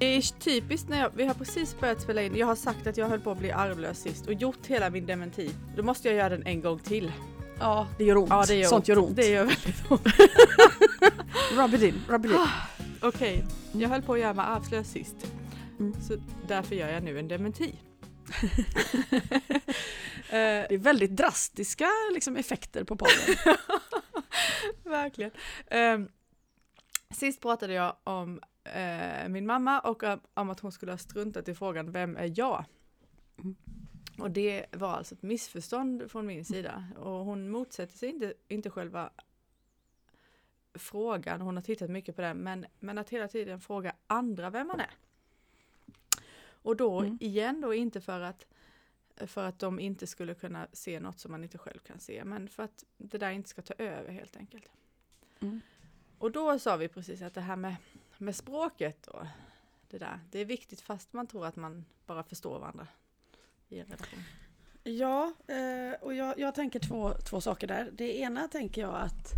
Det är typiskt när jag, vi har precis börjat spela in, jag har sagt att jag höll på att bli arvlös sist och gjort hela min dementi. Då måste jag göra den en gång till. Ja, det gör ont. Ja, det gör Sånt ont. gör ont. Det gör väldigt ont. Rub it in, rub it in. Okej, jag höll på att göra mig arvslös sist. Mm. Så därför gör jag nu en dementi. Eh, Det är väldigt drastiska liksom, effekter på podden. Verkligen. Ehm, sist pratade jag om eh, min mamma och om- om att hon skulle ha struntat i frågan Vem är jag? Mm. Och det var alltså ett missförstånd från min sida. Och hon motsätter sig inte, inte själva frågan, hon har tittat mycket på den, men, men att hela tiden fråga andra vem man är. Och då Mm. igen då inte för att för att de inte skulle kunna se något som man inte själv kan se, men för att det där inte ska ta över helt enkelt. Mm. Och då sa vi precis att det här med, med språket och det där, det är viktigt fast man tror att man bara förstår varandra i en relation. Ja, eh, och jag, jag tänker två, två saker där. Det ena tänker jag att,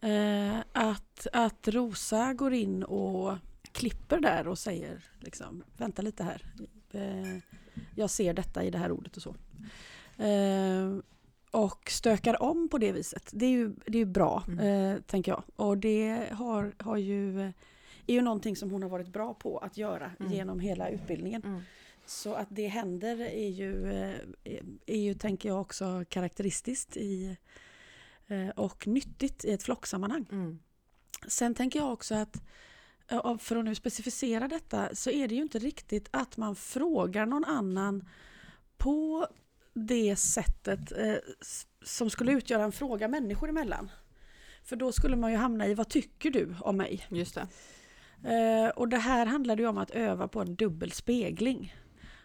eh, att, att Rosa går in och klipper där och säger liksom, vänta lite här. Eh, jag ser detta i det här ordet och så. Och stökar om på det viset. Det är ju, det är bra, Mm. tänker jag. Och det har, har ju, är ju någonting som hon har varit bra på att göra Mm. genom hela utbildningen. Mm. Så att det händer är ju, eh, är ju tänker jag också karaktäristiskt i, eh, och nyttigt i ett flocksammanhang. Mm. Sen tänker jag också att ja, för att nu specificera detta så är det ju inte riktigt att man frågar någon annan på det sättet eh, som skulle utgöra en fråga människor emellan. För då skulle man ju hamna i vad tycker du om mig? Just det. Eh, och det här handlade ju om att öva på en dubbel spegling.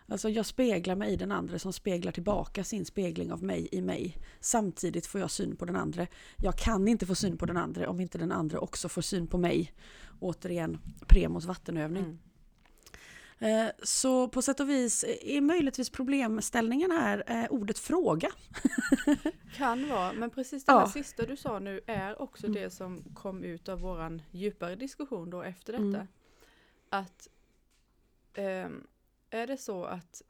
Alltså jag speglar mig i den andra som speglar tillbaka sin spegling av mig i mig. Samtidigt får jag syn på den andra. Jag kan inte få syn på den andra om inte den andra också får syn på mig. Återigen, Premos vattenövning. Mm. Eh, så på sätt och vis är möjligtvis problemställningen här eh, ordet fråga. Kan vara, men precis det här Ja. sista du sa nu är också Mm. det som kom ut av våran djupare diskussion då efter detta. Mm. Att ehm, är det så att,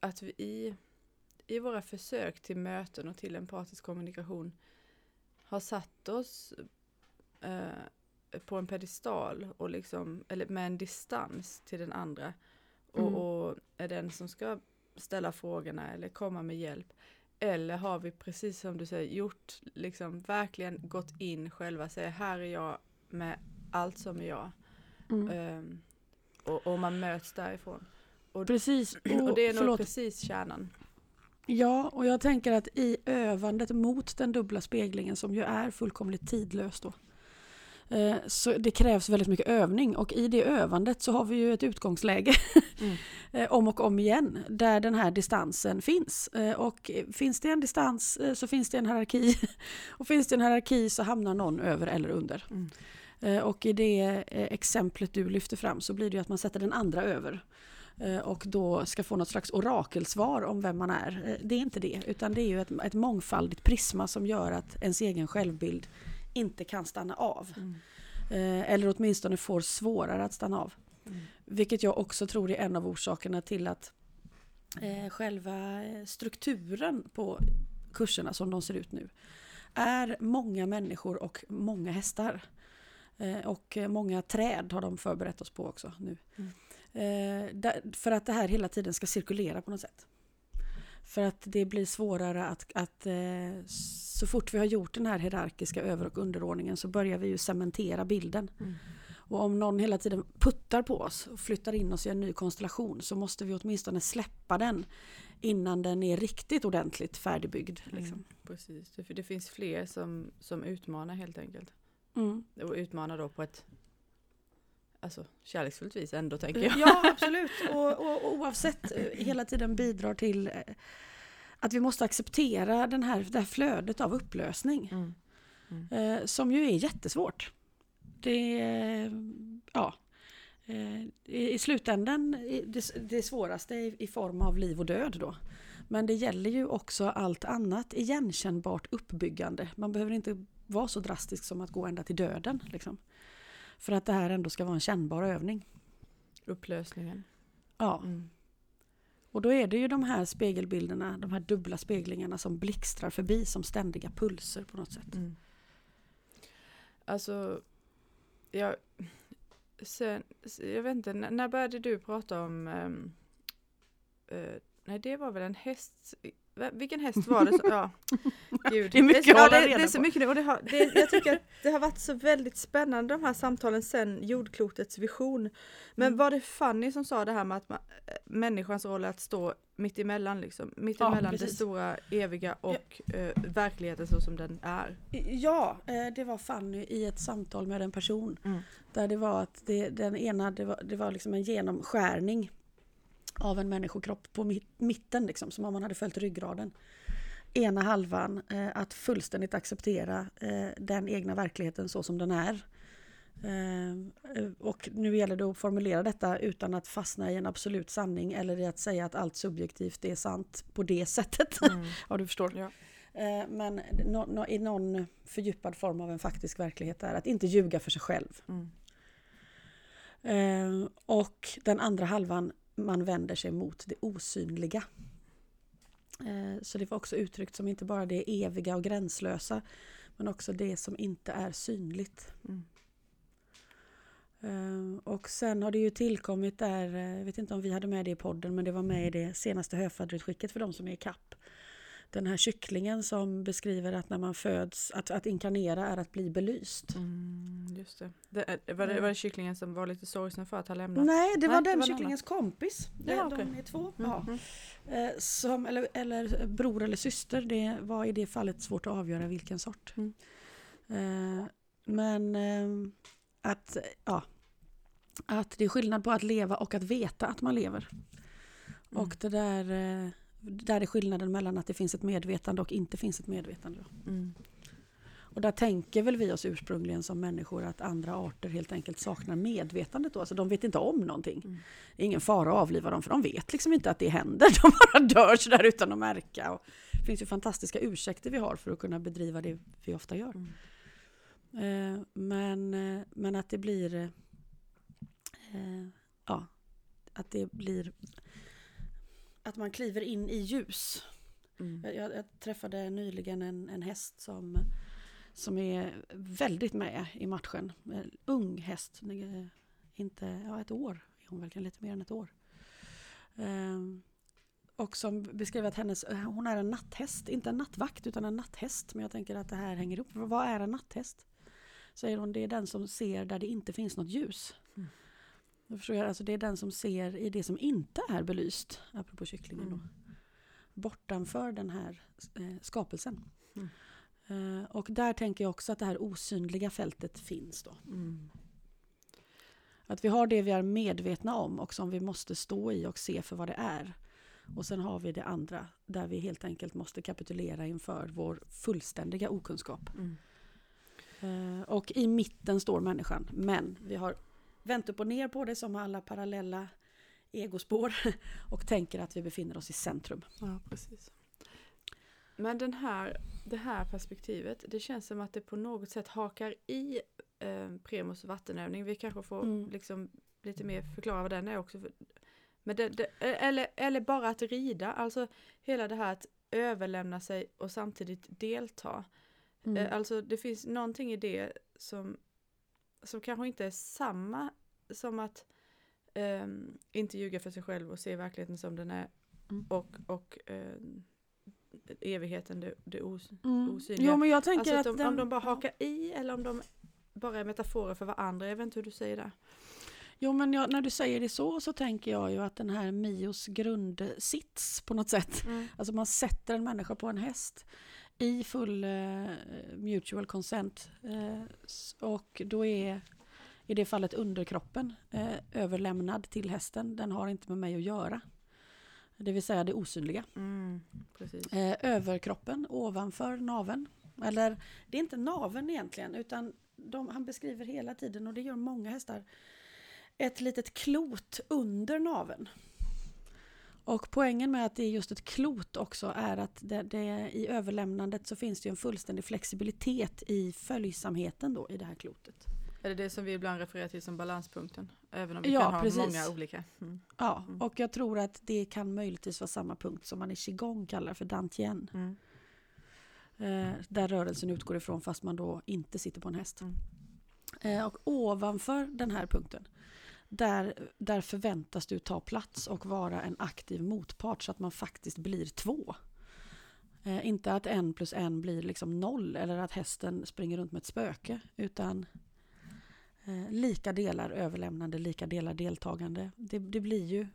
att vi i, i våra försök till möten och till empatisk kommunikation har satt oss eh, på en pedestal och liksom, eller med en distans till den andra och, Mm. och är den som ska ställa frågorna eller komma med hjälp. Eller har vi precis som du säger gjort, liksom verkligen gått in själva, säger här är jag med allt som är jag. Mm. Ehm, och, och man möts därifrån. Precis. Och det är nog förlåt. precis kärnan. Ja, och jag tänker att i övandet mot den dubbla speglingen som ju är fullkomligt tidlös då. Eh, Så det krävs väldigt mycket övning och i det övandet så har vi ju ett utgångsläge Mm. eh, om och om igen där den här distansen finns. Eh, Och finns det en distans så finns det en hierarki och finns det en hierarki så hamnar någon över eller under. Mm. Och i det exemplet du lyfter fram så blir det ju att man sätter den andra över. Och då ska få något slags orakelsvar om vem man är. Det är inte det, utan det är ju ett, ett mångfaldigt prisma som gör att ens egen självbild inte kan stanna av. Mm. Eh, Eller åtminstone får svårare att stanna av. Mm. Vilket jag också tror är en av orsakerna till att eh, själva strukturen på kurserna som de ser ut nu är många människor och många hästar. Eh, och många träd har de förberett oss på också nu. Mm. Eh, där, för att det här hela tiden ska cirkulera på något sätt. För att det blir svårare att, att eh, så fort vi har gjort den här hierarkiska över och underordningen så börjar vi ju cementera bilden. Mm. Och om någon hela tiden puttar på oss och flyttar in oss i en ny konstellation så måste vi åtminstone släppa den innan den är riktigt ordentligt färdigbyggd. Liksom. Mm. Precis, för det finns fler som, som utmanar helt enkelt. Mm. Och utmanar då på ett alltså, kärleksfullt vis ändå tänker jag. Ja, absolut. Och, och, och oavsett eh, hela tiden bidrar till eh, att vi måste acceptera den här, det här flödet av upplösning. Mm. Eh, som ju är jättesvårt. Det, eh, ja, eh, i, slutändan det, svåraste i, i form av liv och död då. Men det gäller ju också allt annat igenkännbart uppbyggande. Man behöver inte vara så drastisk som att gå ända till döden. Liksom. För att det här ändå ska vara en kännbar övning. Upplösningen. Ja, Mm. och då är det ju de här spegelbilderna, de här dubbla speglingarna som blixtrar förbi som ständiga pulser på något sätt. Mm. Alltså, jag, sen, jag vet inte, när, började du prata om, ehm, eh, nej det var väl en häst, vilken häst var det? Som, ja, gud. Det är mycket så- ja, det, det är så mycket nu och det har, det, jag tycker att det har varit så väldigt spännande de här samtalen sen jordklotets vision. Men Mm. var det Fanny som sa det här med att man, eh, människans roll är att stå mitt emellan liksom, mitt Ja, emellan det precis. stora eviga och eh, verkligheten så som den är. Ja, eh, det var Fanny i ett samtal med en person. Mm. Där det var att det, den ena, det var, det var liksom en genomskärning av en människokropp på mi- mitten, liksom, som om man hade följt ryggraden. Ena halvan, eh, att fullständigt acceptera eh, den egna verkligheten så som den är. Eh, eh, och nu gäller det att formulera detta utan att fastna i en absolut sanning eller i att säga att allt subjektivt är sant på det sättet. Mm. ja, du förstår. Ja. Eh, Men nå- nå- i någon fördjupad form av en faktisk verklighet är att inte ljuga för sig själv. Mm. Eh, Och den andra halvan, man vänder sig mot det osynliga. Eh, Så det var också uttryckt som inte bara det eviga och gränslösa men också det som inte är synligt. Mm. Eh, Och sen har det ju tillkommit där, eh, jag vet inte om vi hade med det i podden, men det var med i det senaste höfadderutskicket för de som är i kapp. Den här kycklingen som beskriver att när man föds, att, att inkarnera är att bli belyst. Mm, just det. det. Var det var det kycklingen som var lite sorgsen för att ha lämnat? Nej, det var Nej, det den var en kycklingens kompis. Det, Ja, De är två. Mm, Ja. mm. Eh, Som, eller, eller bror eller syster, det var i det fallet svårt att avgöra vilken sort. Mm. Eh, Men eh, att, ja, att det är skillnad på att leva och att veta att man lever. Mm. Och det där, där är skillnaden mellan att det finns ett medvetande och inte finns ett medvetande. Mm. Och där tänker väl vi oss ursprungligen som människor att andra arter helt enkelt saknar medvetandet då. Alltså de vet inte om någonting. Mm. Det är ingen fara att avliva dem för de vet liksom inte att det händer. De bara dör sådär utan att märka. Och det finns ju fantastiska ursäkter vi har för att kunna bedriva det vi ofta gör. Mm. Eh, men, eh, men att det blir... Eh, ja, att det blir... Att man kliver in i ljus. Mm. Jag, jag, jag träffade nyligen en, en häst som, som är väldigt med i matchen. En ung häst, inte, ja ett år är hon verkligen, lite mer än ett år. Ehm, och som beskrev att hennes, hon är en natthäst, inte en nattvakt utan en natthäst. Men jag tänker att det här hänger ihop. Vad är en natthäst? Säger hon, det är den som ser där det inte finns något ljus. Då förstår jag, alltså det är den som ser i det som inte är belyst, apropå kycklingen. Då Mm. bortanför den här eh, skapelsen. Mm. Eh, och där tänker jag också att det här osynliga fältet finns då. Mm. Att vi har det vi är medvetna om och som vi måste stå i och se för vad det är. Och sen har vi det andra där vi helt enkelt måste kapitulera inför vår fullständiga okunskap. Mm. Eh, och i mitten står människan. Men vi har vänt upp och ner på det som alla parallella egospår och tänker att vi befinner oss i centrum. Ja, precis. Men den här, det här perspektivet, det känns som att det på något sätt hakar i eh, Premos vattenövning. Vi kanske får Mm. liksom lite mer förklara vad den är också. Men det, det, eller, eller bara att rida, alltså hela det här att överlämna sig och samtidigt delta. Mm. Eh, Alltså det finns någonting i det som, som kanske inte är samma som att ehm, inte ljuga för sig själv och se verkligheten som den är Mm. och, och ehm, evigheten, det, det os Mm. osynliga. Jo men jag tänker Alltså att att de, om den- de bara hakar i eller om de bara är metaforer för varandra. Jag vet inte hur du säger det. Jo men jag, när du säger det så så tänker jag ju att den här Mios grundsits på något sätt. Alltså man sätter en människa på en häst i full eh, mutual consent. S- och då är i det fallet underkroppen eh, överlämnad till hästen. Den har inte med mig att göra. Det vill säga det osynliga. Mm, överkroppen ovanför naven. Eller det är inte naven egentligen utan de, han beskriver hela tiden och det gör många hästar. Ett litet klot under naven. Och poängen med att det är just ett klot också är att det, det, i överlämnandet så finns det en fullständig flexibilitet i följsamheten då i det här klotet. Är det det som vi ibland refererar till som balanspunkten? Även om vi Ja, kan ha precis. många olika. Mm. Ja, Mm. och jag tror att det kan möjligtvis vara samma punkt som man i qigong kallar för dantien. Mm. Eh, där rörelsen utgår ifrån fast man då inte sitter på en häst. Mm. Eh, och ovanför den här punkten där, där förväntas du ta plats och vara en aktiv motpart så att man faktiskt blir två. Eh, inte att en plus en blir liksom noll eller att hästen springer runt med ett spöke utan eh, lika delar överlämnande, lika delar deltagande. Det, det blir ju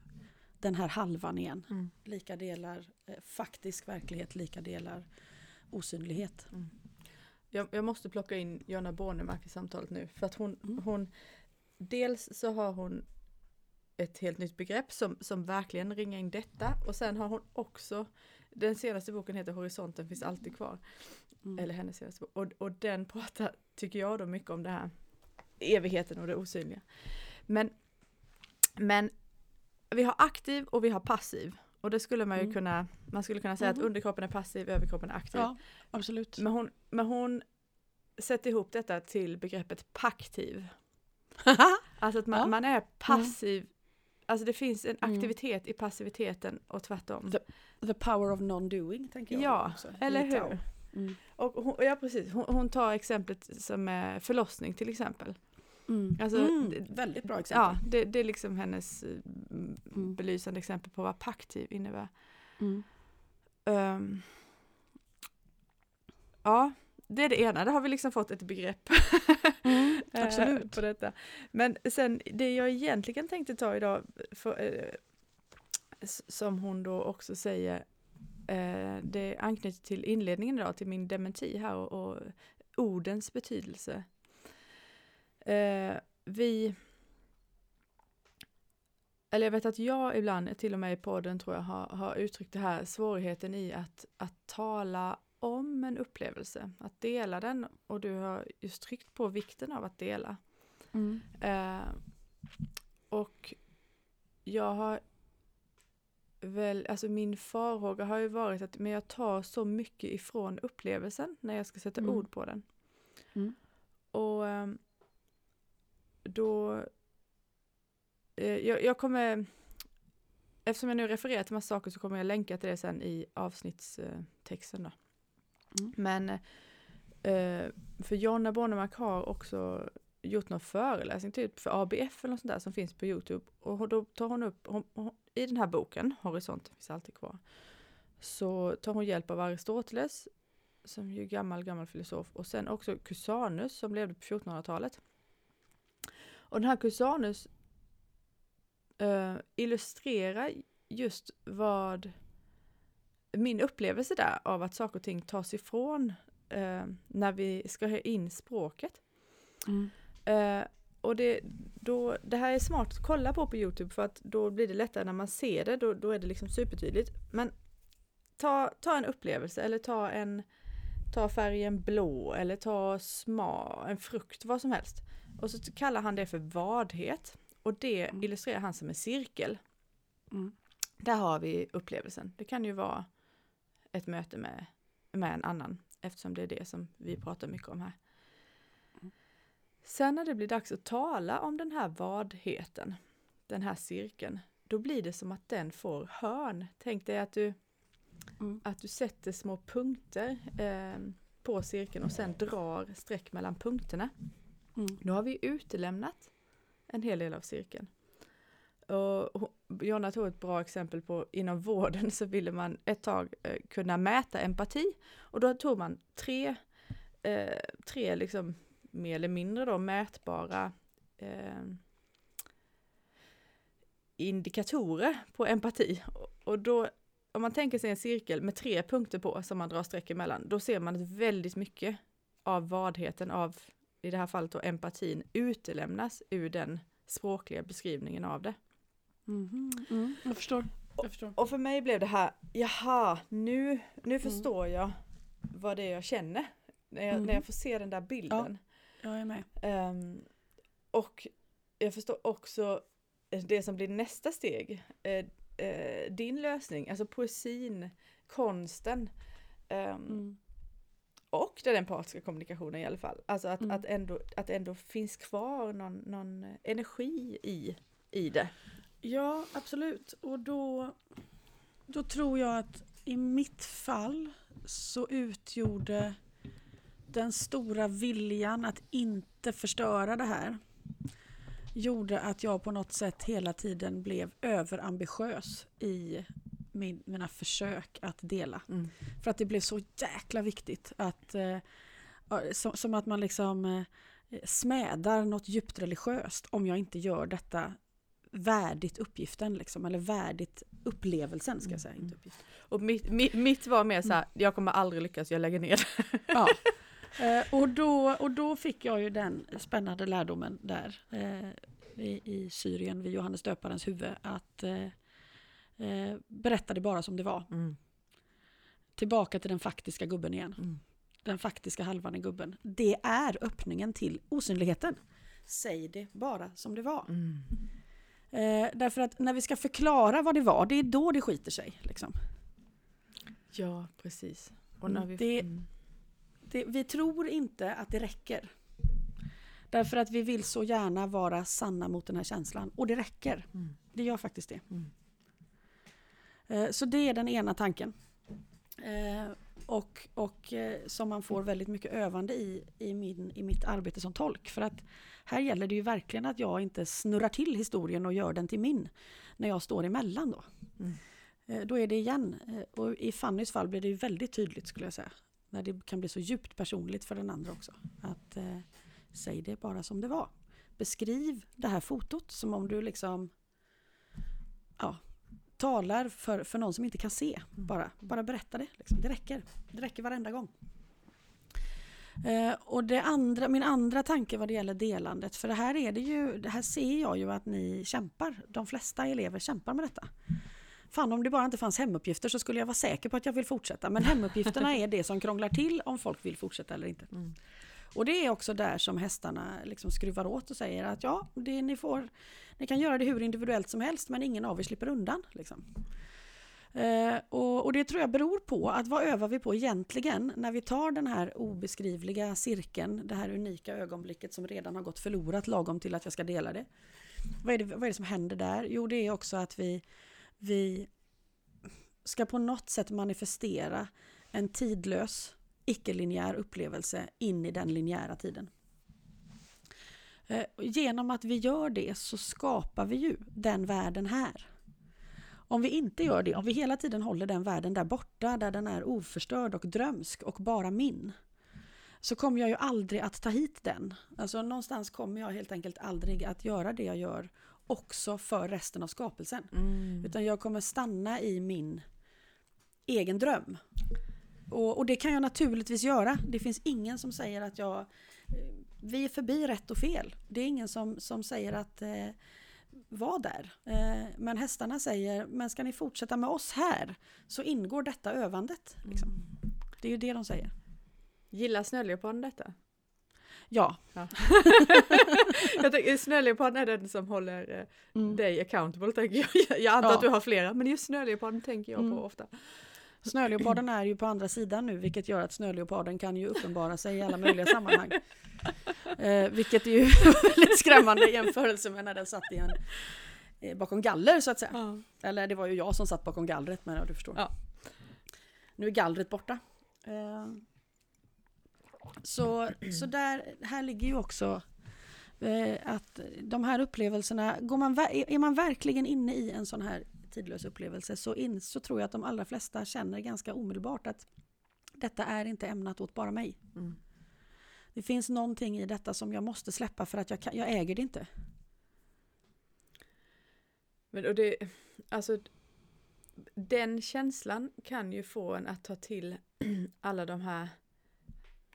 den här halvan igen. Mm. Lika delar eh, faktisk verklighet, lika delar osynlighet. Jag, jag måste plocka in Jonna Bornemark i samtalet nu. För att hon, Mm. hon dels så har hon ett helt nytt begrepp som, som verkligen ringar in detta. Och sen har hon också, den senaste boken heter Horisonten finns alltid kvar. Mm. Eller hennes senaste bok. Och, och den pratar, tycker jag då, mycket om det här evigheten och det osynliga. Men, men vi har aktiv och vi har passiv. Och det skulle man ju Mm. kunna, man skulle kunna säga Mhm. att underkroppen är passiv, överkroppen är aktiv. Ja, absolut. Men hon, men hon sätter ihop detta till begreppet paktiv. Alltså att man, Ja. man är passiv, alltså det finns en Mm. aktivitet i passiviteten och tvärtom. The- The power of non-doing tänker jag. Ja, också. eller Tao. hur? Mm. Och hon, ja precis, hon, hon tar exemplet som är förlossning till exempel. Mm. Alltså, mm. Väldigt bra Ja, exempel. det, det är liksom hennes eh, Mm. belysande exempel på vad paktiv innebär. Mm. Ehm, ja, det är det ena, där har vi liksom fått ett begrepp. Eh, absolut. på detta. Men sen det jag egentligen tänkte ta idag, för, eh, som hon då också säger, eh, det anknyter till inledningen idag, till min dementi här och, och ordens betydelse. Vi, eller jag vet att jag ibland, till och med i podden tror jag, har, har uttryckt det här svårigheten i att, att tala om en upplevelse, att dela den och du har just tryckt på vikten av att dela. Mm. Eh, och jag har väl, alltså min farhåga har ju varit att men jag tar så mycket ifrån upplevelsen när jag ska sätta Mm. ord på den. Mm. Och ehm, då, eh, jag, jag kommer, eftersom jag nu refererar till massa saker så kommer jag länka till det sen i avsnittstexten då. Mm. Men eh, för Jonna Bornemark har också gjort någon föreläsning typ för ABF eller något sånt där som finns på Youtube. Och då tar hon upp, hon, hon, i den här boken, Horisonten finns alltid kvar, så tar hon hjälp av Aristoteles, som ju är gammal, gammal filosof, och sen också Cusanus som levde på 1400-talet. Och den här Cusanus eh, illustrerar just vad min upplevelse där av att saker och ting tas ifrån eh, när vi ska ha in språket. Mm. Eh, och det, då, det här är smart att kolla på på Youtube för att då blir det lättare när man ser det, då, då är det liksom supertydligt. Men ta, ta en upplevelse eller ta en ta färgen blå eller ta sma, en frukt, vad som helst. Och så kallar han det för vadhet. Och det Mm. illustrerar han som en cirkel. Mm. Där har vi upplevelsen. Det kan ju vara ett möte med, med en annan eftersom det är det som vi pratar mycket om här. Sen när det blir dags att tala om den här vadheten, den här cirkeln, då blir det som att den får hörn. Tänk dig att du, Mm. att du sätter små punkter eh, på cirkeln och sen drar streck mellan punkterna. Mm. Då har vi utelämnat en hel del av cirkeln. Och Jonna tog ett bra exempel på inom vården så ville man ett tag eh, kunna mäta empati och då tog man tre, eh, tre liksom mer eller mindre då mätbara eh, indikatorer på empati. Och- Och då, om man tänker sig en cirkel med tre punkter på som man drar streck emellan, då ser man att väldigt mycket av vadheten av, i det här fallet då empatin, utelämnas ur den språkliga beskrivningen av det. Mhm. Mm. Jag förstår. Jag förstår. Och för mig blev det här, jaha, nu, nu förstår jag vad det är jag känner. När jag, Mm. när jag får se den där bilden. Jag är med. Ehm, och jag förstår också det som blir nästa steg. Eh, eh, din lösning, alltså poesin, konsten. Ehm, Mm. och den empatiska kommunikationen i alla fall. Alltså att, Mm. att, ändå, att ändå finns kvar någon, någon energi i, i det. Ja, absolut. Och då, då tror jag att i mitt fall så utgjorde den stora viljan att inte förstöra det här gjorde att jag på något sätt hela tiden blev överambitiös i min, mina försök att dela. För att det blev så jäkla viktigt att eh, som, som att man liksom eh, smädar något djupt religiöst om jag inte gör detta värdigt uppgiften liksom, eller värdigt upplevelsen ska jag säga. Mm. Inte uppgiften. Och mitt, mitt, mitt var mer så här, jag kommer aldrig lyckas, jag lägger ner. Ja. Eh, och, då, och då fick jag ju den spännande lärdomen där eh, i, i Syrien vid Johannes döparens huvud att eh, eh, berätta det bara som det var. Tillbaka till den faktiska gubben igen. Mm. Den faktiska halvan i gubben. Det är öppningen till osynligheten. Säg det bara som det var. Eh, därför att när vi ska förklara vad det var, det är då det skiter sig. Liksom. Ja, precis. Och Mm, när vi, det- mm. Det, vi tror inte att det räcker. Därför att vi vill så gärna vara sanna mot den här känslan. Och det räcker. Mm. Det gör faktiskt det. Mm. Eh, Så det är den ena tanken. Eh, Och, och eh, som man får väldigt mycket övande i, i, min, i mitt arbete som tolk. För att här gäller det ju verkligen att jag inte snurrar till historien och gör den till min. När jag står emellan då. Mm. Eh, Då är det igen. eh, Och i Fannys fall blir det ju väldigt tydligt skulle jag säga. När det kan bli så djupt personligt för den andra också. Att eh, säg det bara som det var. Beskriv det här fotot som om du liksom talar för, för någon som inte kan se. Bara, bara berätta det. Liksom. Det räcker. Det räcker varenda gång. Eh, och det andra, min andra tanke vad det gäller delandet, för det här är det ju, det här ser jag ju att ni kämpar. De flesta elever kämpar med detta. Fan om det bara inte fanns hemuppgifter så skulle jag vara säker på att jag vill fortsätta. Men hemuppgifterna är det som krånglar till om folk vill fortsätta eller inte. Mm. Och det är också där som hästarna liksom skruvar åt och säger att ja, det, ni, får, ni kan göra det hur individuellt som helst men ingen av er slipper undan. Liksom. Eh, och, och det tror jag beror på att vad övar vi på egentligen när vi tar den här obeskrivliga cirkeln, det här unika ögonblicket som redan har gått förlorat lagom till att jag ska dela det. Vad är det, vad är det som händer där? Jo, det är också att vi, vi ska på något sätt manifestera en tidlös, icke-linjär upplevelse in i den linjära tiden. Eh, Genom att vi gör det så skapar vi ju den världen här. Om vi inte gör det, om vi hela tiden håller den världen där borta, där den är oförstörd och drömsk och bara min, så kommer jag ju aldrig att ta hit den. Alltså någonstans kommer jag helt enkelt aldrig att göra det jag gör också för resten av skapelsen. Mm. Utan jag kommer stanna i min egen dröm. Och, och det kan jag naturligtvis göra. Det finns ingen som säger att jag... eh, Vi är förbi rätt och fel. Det är ingen som, som säger att eh, var där. Eh, men hästarna säger, men ska ni fortsätta med oss här så ingår detta övandet. Liksom. Det är ju det de säger. Gillar snöleoparden detta? Ja. tänker, snöleoparden är den som håller eh, Mm. dig accountable tänker jag. Jag antar Ja. att du har flera, men just snöleoparden tänker jag Mm. på ofta. Snöleoparden är ju på andra sidan nu vilket gör att snöleoparden kan ju uppenbara sig i alla möjliga sammanhang. Eh, vilket är ju väldigt skrämmande i jämförelse med när den satt i en, eh, bakom galler så att säga. Ja. Eller det var ju jag som satt bakom gallret men ja, du förstår. Ja. Nu är gallret borta. Eh, så, så där, här ligger ju också eh, att de här upplevelserna, går man, är man verkligen inne i en sån här tidlös upplevelse så, in, så tror jag att de allra flesta känner ganska omedelbart att detta är inte ämnat åt bara mig. Mm. Det finns någonting i detta som jag måste släppa för att jag, kan, jag äger det inte. Men och det, alltså den känslan kan ju få en att ta till alla de här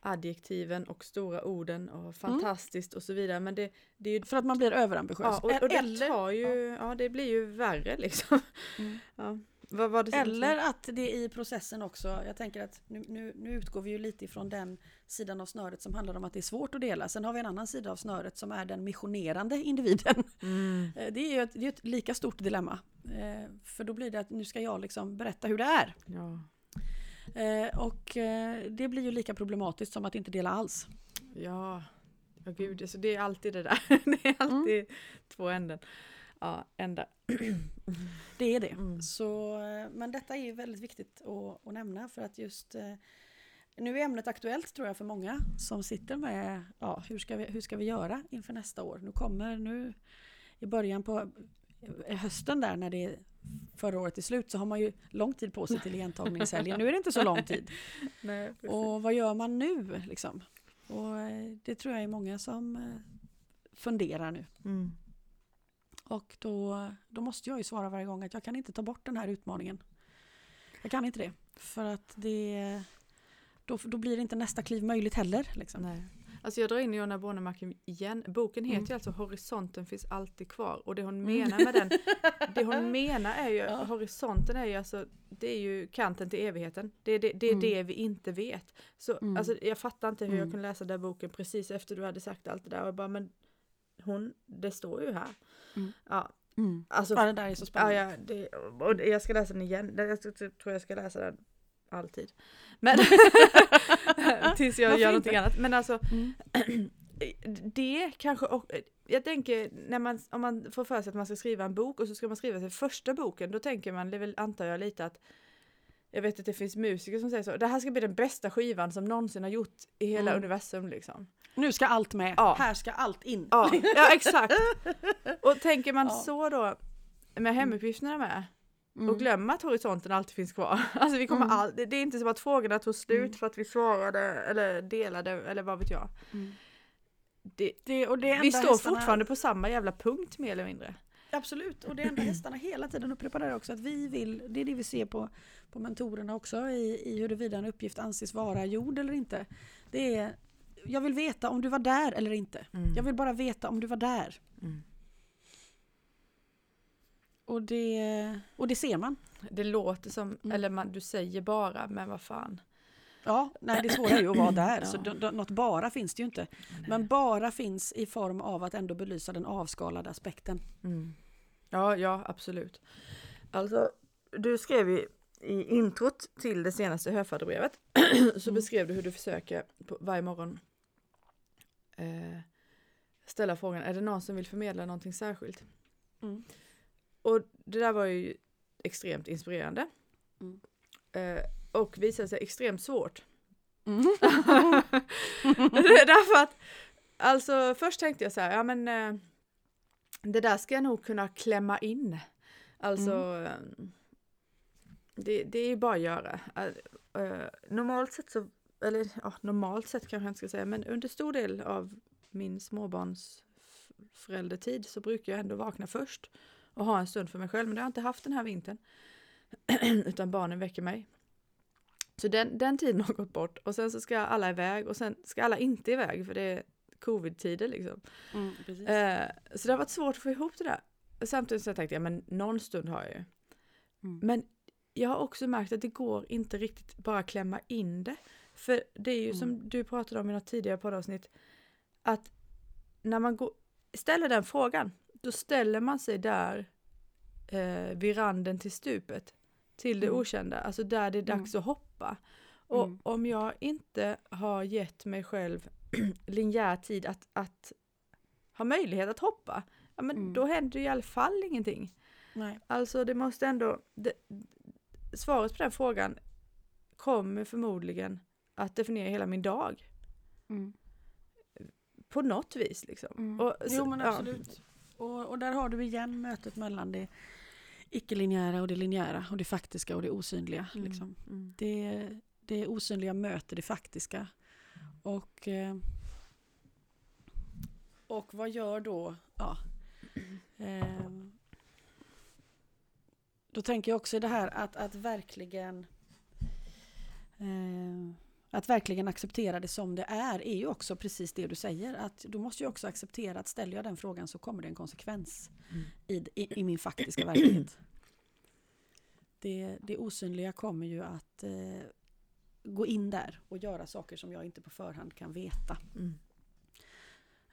adjektiven och stora orden och fantastiskt och så vidare. Men det, det är ju För att man blir överambitiös. Ja, och, och det eller, tar ju, ja. det blir ju värre liksom. Mm. Ja. Vad var det eller att det i processen också, jag tänker att nu, nu, nu utgår vi ju lite ifrån den sidan av snöret som handlar om att det är svårt att dela. Sen har vi en annan sida av snöret som är den missionerande individen. Mm. Eh, Det är ju ett, det är ett lika stort dilemma. Eh, För då blir det att nu ska jag liksom berätta hur det är. Ja. Eh, och eh, det blir ju lika problematiskt som att inte dela alls. Ja, ja gud, så det är alltid det där. det är alltid två änden. Ja, ända. Det är det. Mm. Så, eh, men detta är ju väldigt viktigt att, att nämna för att just eh, nu är ämnet aktuellt tror jag för många som sitter med ja, hur, ska vi, hur ska vi göra inför nästa år. Nu kommer nu i början på hösten där när det är förra året är slut så har man ju lång tid på sig till igentagningshelgen. Nu är det inte så lång tid. Nej. Och vad gör man nu liksom? Och eh, det tror jag är många som eh, funderar nu. Mm. Och då, då måste jag ju svara varje gång att jag kan inte ta bort den här utmaningen. Jag kan inte det. För att det, då, då blir inte nästa kliv möjligt heller. Liksom. Nej. Alltså jag drar in Jonna Bornemark igen. Boken heter Mm. ju alltså Horisonten finns alltid kvar. Och det hon menar med den, det hon menar är ju, Ja. horisonten är ju alltså, det är ju kanten till evigheten. Det är det, det, är Mm. det vi inte vet. Så Mm. alltså, jag fattar inte hur jag Mm. kunde läsa den boken precis efter du hade sagt allt det där. Och bara, men hon, det står ju här. Mm. Ja, Mm. alltså Ja, det där är så spännande. ja, det, och jag ska läsa den igen. Jag tror jag ska läsa den alltid. Men tills jag Varför gör inte? någonting annat. Men alltså Mm. det kanske och, jag tänker när man, om man får för sig att man ska skriva en bok och så ska man skriva sin första boken, då tänker man, det är väl, antar jag lite att jag vet att det finns musiker som säger så, det här ska bli den bästa skivan som någonsin har gjort i hela Mm. universum liksom. Nu ska allt med. Ja. Här ska allt in. Ja, ja exakt. Och tänker man Ja. så då med hemuppgifterna med, Mm. och glömma att horisonten alltid finns kvar. Alltså vi kommer Mm. all, det det är inte som att frågorna tog slut Mm. för att vi svarade eller delade eller vad vet jag. Mm. Det, Det, och det vi står fortfarande på samma jävla punkt mer eller mindre. Absolut, och det enda hästarna hela tiden upprepar där också att vi vill, det är det vi ser på, på mentorerna också i, i huruvida en uppgift anses vara gjord eller inte. Det är, jag vill veta om du var där eller inte. Jag vill bara veta om du var där. Och det, och det ser man. Det låter som, Mm. eller man, du säger bara, men vad fan. Ja, nej, det svåra är ju att vara där. Så Ja. d- något bara finns det ju inte. Men bara finns i form av att ändå belysa den avskalade aspekten. Mm. Ja, ja, absolut. Alltså, du skrev ju i introt till det senaste höfadebrevet så Mm. beskrev du hur du försöker på, varje morgon eh, ställa frågan, är det någon som vill förmedla någonting särskilt? Mm. Och det där var ju extremt inspirerande. Mm. Eh, och visade sig extremt svårt. Mm. Därför att, alltså först tänkte jag så här, ja men eh, det där ska jag nog kunna klämma in. Alltså, eh, det, det är ju bara att göra. Eh, eh, normalt sett så, eller ja, normalt sett kanske jag inte ska säga, men under stor del av min småbarns föräldertid så brukar jag ändå vakna först och ha en stund för mig själv, men det har jag inte haft den här vintern. Utan barnen väcker mig. Så den, den tiden har gått bort och sen så ska alla iväg och sen ska alla inte iväg för det är covid-tider liksom. Mm. Eh, så det har varit svårt att få ihop det där. Samtidigt så tänkte jag, men någon stund har jag ju. Mm. Men jag har också märkt att det går inte riktigt bara klämma in det. För det är ju Mm. som du pratade om i något tidigare poddavsnitt, att när man går, ställer den frågan, då ställer man sig där eh, vid randen till stupet, till det Mm. okända, alltså där det är dags att hoppa. Och Mm. om jag inte har gett mig själv linjär tid att, att ha möjlighet att hoppa, ja men Mm. då händer ju i alla fall ingenting. Nej. Alltså det måste ändå, det, svaret på den frågan kommer förmodligen att definiera hela min dag. Mm. På något vis liksom. Mm. Och så- jo men ja. Och, och där har du igen mötet mellan det icke-linjära och det linjära och det faktiska och det osynliga. Mm. Liksom. Mm. Det, det osynliga möter det faktiska. Och, eh, och vad gör då? Ja. Eh, då tänker jag också i det här att, att verkligen eh, att verkligen acceptera det som det är, är ju också precis det du säger. Att du måste ju också acceptera att ställer jag den frågan så kommer det en konsekvens Mm. i, i, i min faktiska verklighet. Det, det osynliga kommer ju att eh, gå in där och göra saker som jag inte på förhand kan veta. Mm.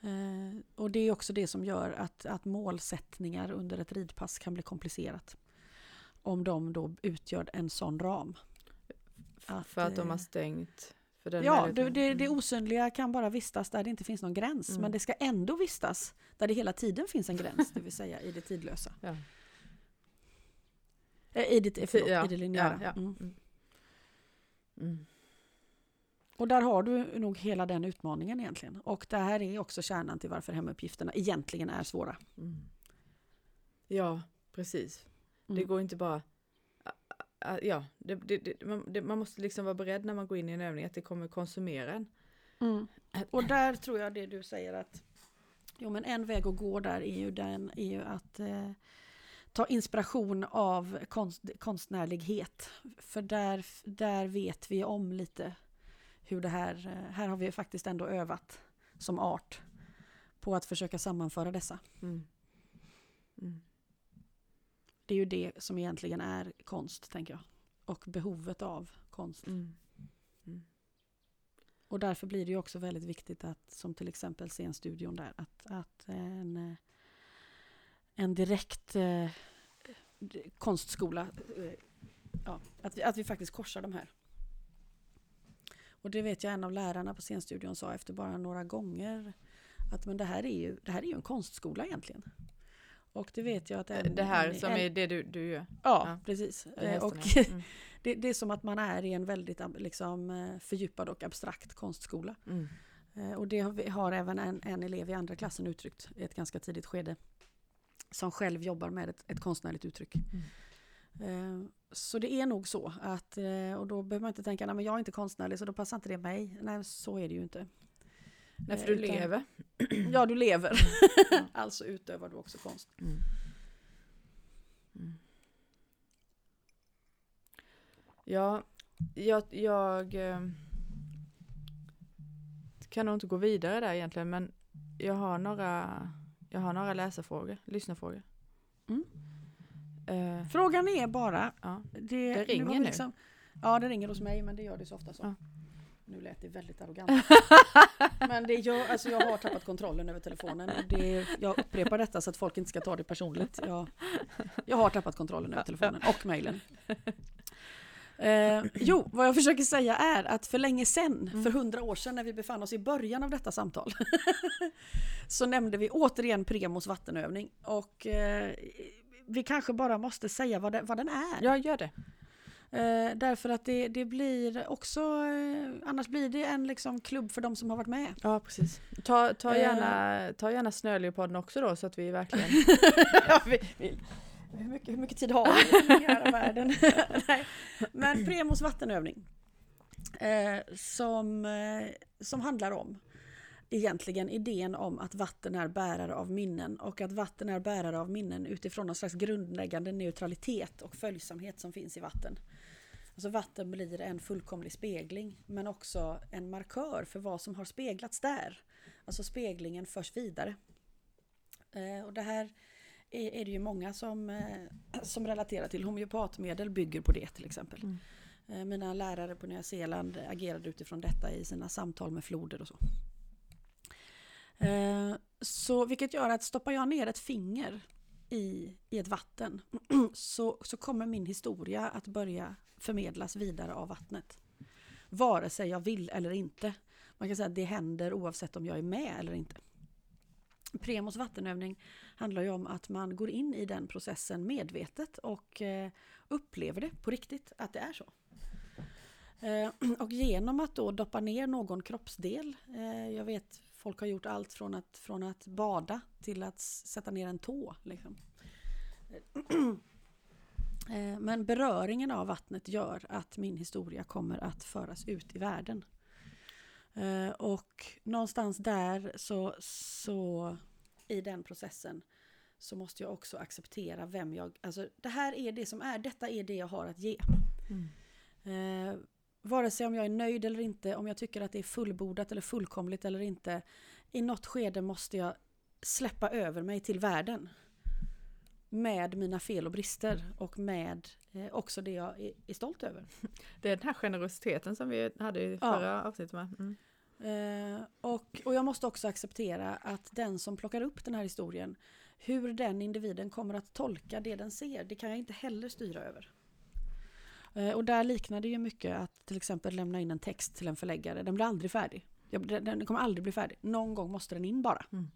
Eh, och det är också det som gör att, att målsättningar under ett ridpass kan bli komplicerat. Om de då utgör en sån ram. Att, För att de har stängt. Ja, det, det, det Mm. osynliga kan bara vistas där det inte finns någon gräns. Mm. Men det ska ändå vistas där det hela tiden finns en gräns, det vill säga i det tidlösa. Ja. Eh, I det, förlåt, ja, i det linjära. Ja, ja. Mm. Mm. Mm. Och där har du nog hela den utmaningen egentligen. Och det här är också kärnan till varför hemuppgifterna egentligen är svåra. Mm. Ja, precis. Det går inte bara... Ja, det, det, man, man måste liksom vara beredd när man går in i en övning att det kommer konsumera en. Mm. Och där tror jag det du säger att jo, men en väg att gå där är ju, den, är ju att eh, ta inspiration av konst, konstnärlighet. För där, där vet vi om lite hur det här, eh, här har vi faktiskt ändå övat som art på att försöka sammanföra dessa. Mm. Mm. Det är ju det som egentligen är konst, tänker jag. Och behovet av konst. Mm. Och därför blir det ju också väldigt viktigt att, som till exempel scenstudion där, att, att en, eh, en direkt eh, konstskola, eh, ja, att, vi, att vi faktiskt korsar de här. Och det vet jag en av lärarna på scenstudion sa efter bara några gånger, att men det här är ju, det här är ju en konstskola egentligen. Och det vet jag att en, Det här en, som är det du, du gör. Ja, ja. precis. Eh, Och. Mm. det, det är som att man är i en väldigt liksom, eh, fördjupad och abstrakt konstskola. Mm. Eh, Och det har, har även en, en elev i andra klassen uttryckt i ett ganska tidigt skede. Som själv jobbar med ett, ett konstnärligt uttryck. Eh, Så det är nog så att, eh, och då behöver man inte tänka, nej men jag är inte konstnärlig så då passar inte det mig. Nej, så är det ju inte. Nej, för du utan- lever. Ja, du lever. Ja. alltså utövar du också konst. Mm. Mm. Ja, jag, jag eh, kan nog inte gå vidare där egentligen, men jag har några, jag har några läsarfrågor, lyssnarfrågor. Mm. Eh, Frågan är bara, ja. det, Det ringer nu. liksom, Ja, det ringer hos mig men det gör det så ofta så. Ja. Nu lät det väldigt arrogant. Men det gör, alltså jag har tappat kontrollen över telefonen. Det, jag upprepar detta så att folk inte ska ta det personligt. Jag, jag har tappat kontrollen över telefonen och mejlen. Eh, jo, vad jag försöker säga är att för länge sedan, Mm. för hundra år sedan när vi befann oss i början av detta samtal, så nämnde vi återigen Premos vattenövning. Och eh, vi kanske bara måste säga vad, det, vad den är. ja, gör det. Eh, därför att det, det blir också, eh, annars blir det en liksom klubb för de som har varit med. Ja, precis. Ta, ta, Eh. gärna, ta gärna Snöleopodden också då, så att vi verkligen... ja, vi, vi, hur, mycket, hur mycket tid har vi i hela världen? Nej. Men Premos vattenövning. Eh, som, eh, som handlar om egentligen idén om att vatten är bärare av minnen och att vatten är bärare av minnen utifrån någon slags grundläggande neutralitet och följsamhet som finns i vatten. Alltså vatten blir en fullkomlig spegling men också en markör för vad som har speglats där. Alltså speglingen förs vidare. Eh, och det här är, det ju många som, eh, som relaterar till. Homeopatmedel bygger på det till exempel. Mm. Eh, mina lärare på Nya Zeeland agerade utifrån detta i sina samtal med floder och så. Eh, så vilket gör att stoppar jag ner ett finger i, i ett vatten så, så kommer min historia att börja förmedlas vidare av vattnet. Vare sig jag vill eller inte. Man kan säga att det händer oavsett om jag är med eller inte. Premos vattenövning handlar ju om att man går in i den processen medvetet och eh, upplever det på riktigt, att det är så. Eh, och genom att då doppa ner någon kroppsdel, eh, jag vet folk har gjort allt från att, från att bada till att sätta ner en tå. Liksom. Eh, Men beröringen av vattnet gör att min historia kommer att föras ut i världen. Eh, Och någonstans där så, så i den processen så måste jag också acceptera vem jag... Alltså det här är det som är, detta är det jag har att ge. Mm. Vare sig om jag är nöjd eller inte, om jag tycker att det är fullbordat eller fullkomligt eller inte. I något skede måste jag släppa över mig till världen. Med mina fel och brister och med eh, också det jag är, är stolt över. Det är den här generositeten som vi hade i Ja. förra avsnittet med. Mm. Eh, och, och jag måste också acceptera att den som plockar upp den här historien, hur den individen kommer att tolka det den ser, det kan jag inte heller styra över. Eh, och där liknar det ju mycket att till exempel lämna in en text till en förläggare. Den blir aldrig färdig. Den kommer aldrig bli färdig. Någon gång måste den in bara. Mm.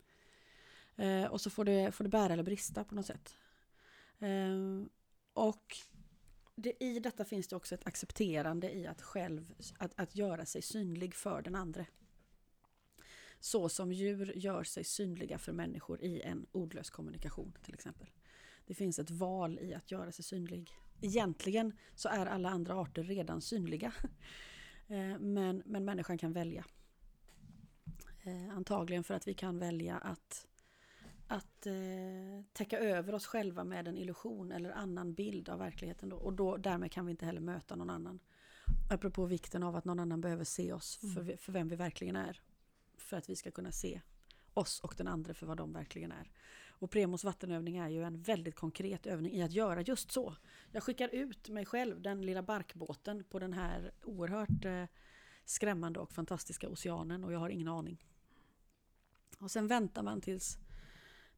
Eh, och så får det, får det bära eller brista på något sätt. Eh, och det, i detta finns det också ett accepterande i att själv att, att göra sig synlig för den andra. Så som djur gör sig synliga för människor i en ordlös kommunikation till exempel. Det finns ett val i att göra sig synlig. Egentligen så är alla andra arter redan synliga. Eh, men, men människan kan välja. Eh, antagligen för att vi kan välja att, att eh, täcka över oss själva med en illusion eller annan bild av verkligheten. Då. Och då, därmed kan vi inte heller möta någon annan. Apropå vikten av att någon annan behöver se oss för, mm. för vem vi verkligen är. För att vi ska kunna se oss och den andra för vad de verkligen är. Och Premos vattenövning är ju en väldigt konkret övning i att göra just så. Jag skickar ut mig själv, den lilla barkbåten, på den här oerhört eh, skrämmande och fantastiska oceanen och jag har ingen aning. Och sen väntar man tills,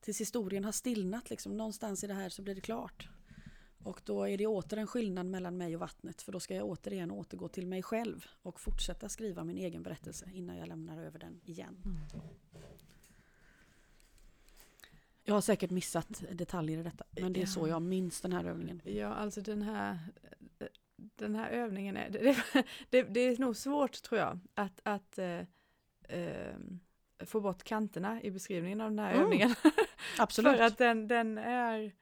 tills historien har stillnat. Liksom. Någonstans i det här så blir det klart. Och då är det åter en skillnad mellan mig och vattnet. För då ska jag återigen återgå till mig själv och fortsätta skriva min egen berättelse innan jag lämnar över den igen. Mm. Jag har säkert missat detaljer i detta, men det är så jag minns den här övningen. Ja, alltså den här, den här övningen, är, det, det, det är nog svårt tror jag att, att äh, äh, få bort kanterna i beskrivningen av den här mm. övningen. Absolut. För att den, den är,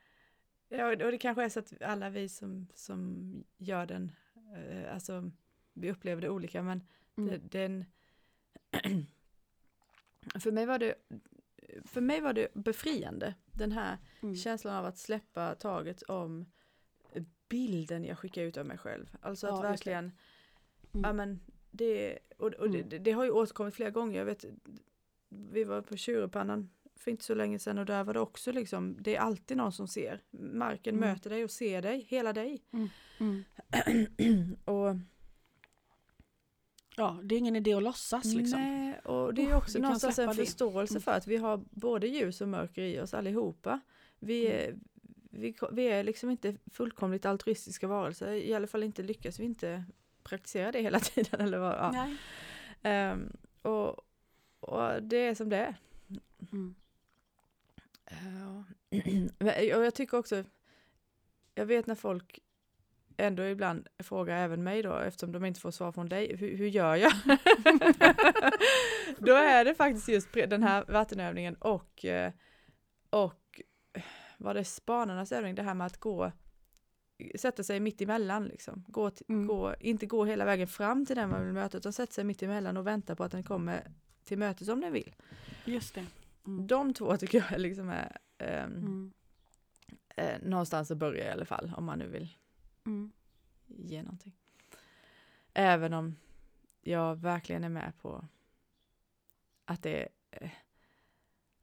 ja, och det kanske är så att alla vi som, som gör den, äh, alltså vi upplever det olika, men mm. den, för mig var det för mig var det befriande, den här mm. känslan av att släppa taget om bilden jag skickar ut av mig själv. Alltså att ja, verkligen, mm. ja men det, och, och mm. det, det, har ju återkommit flera gånger, jag vet, vi var på Tjurepannan för inte så länge sedan och där var det också liksom, det är alltid någon som ser. Marken mm. möter dig och ser dig, hela dig. Mm. och Ja, det är ingen idé att låtsas liksom. Nej, och det är också oh, någonstans en förståelse mm. för att vi har både ljus och mörker i oss allihopa. Vi mm. vi, vi är liksom inte fullkomligt altruistiska varelser, i alla fall inte lyckas vi inte praktisera det hela tiden. Eller vad, ja. Um, och, och det är som det är. Mm. Uh, och jag tycker också, jag vet när folk ändå ibland frågar även mig då, eftersom de inte får svar från dig, hur, hur gör jag? då är det faktiskt just den här vattenövningen och, eh, och var det spanarnas övning, det här med att gå, sätta sig mitt emellan liksom. Gå, mm. gå, inte gå hela vägen fram till den man vill möta, utan sätta sig mitt emellan och vänta på att den kommer till mötet om den vill. Just det. Mm. De två tycker jag liksom är um, mm. eh, någonstans att börja i alla fall, om man nu vill mm. ge någonting. Även om jag verkligen är med på att det,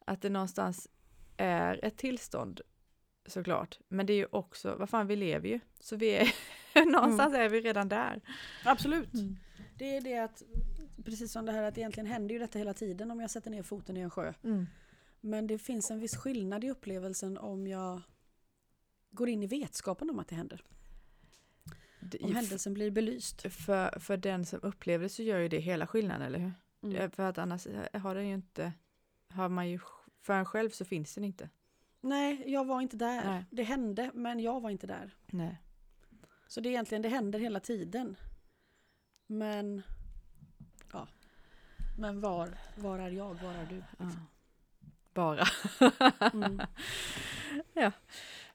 att det någonstans är ett tillstånd såklart. Men det är ju också, vad fan vi lever ju, så vi är, någonstans mm. är vi redan där. Absolut. Mm. Det är det att, precis som det här att egentligen händer ju detta hela tiden om jag sätter ner foten i en sjö. Mm. Men det finns en viss skillnad i upplevelsen om jag går in i vetskapen om att det händer. Om händelsen blir belyst. För, för den som upplever det så gör ju det hela skillnaden, eller hur? Mm. För att annars har den ju inte, har man ju, för en själv så finns den inte. Nej, jag var inte där. Nej. Det hände, men jag var inte där. Nej. Så det är egentligen, det händer hela tiden. Men, ja. Men var, var är jag, var är du? Liksom. Ja. Bara. mm. Ja.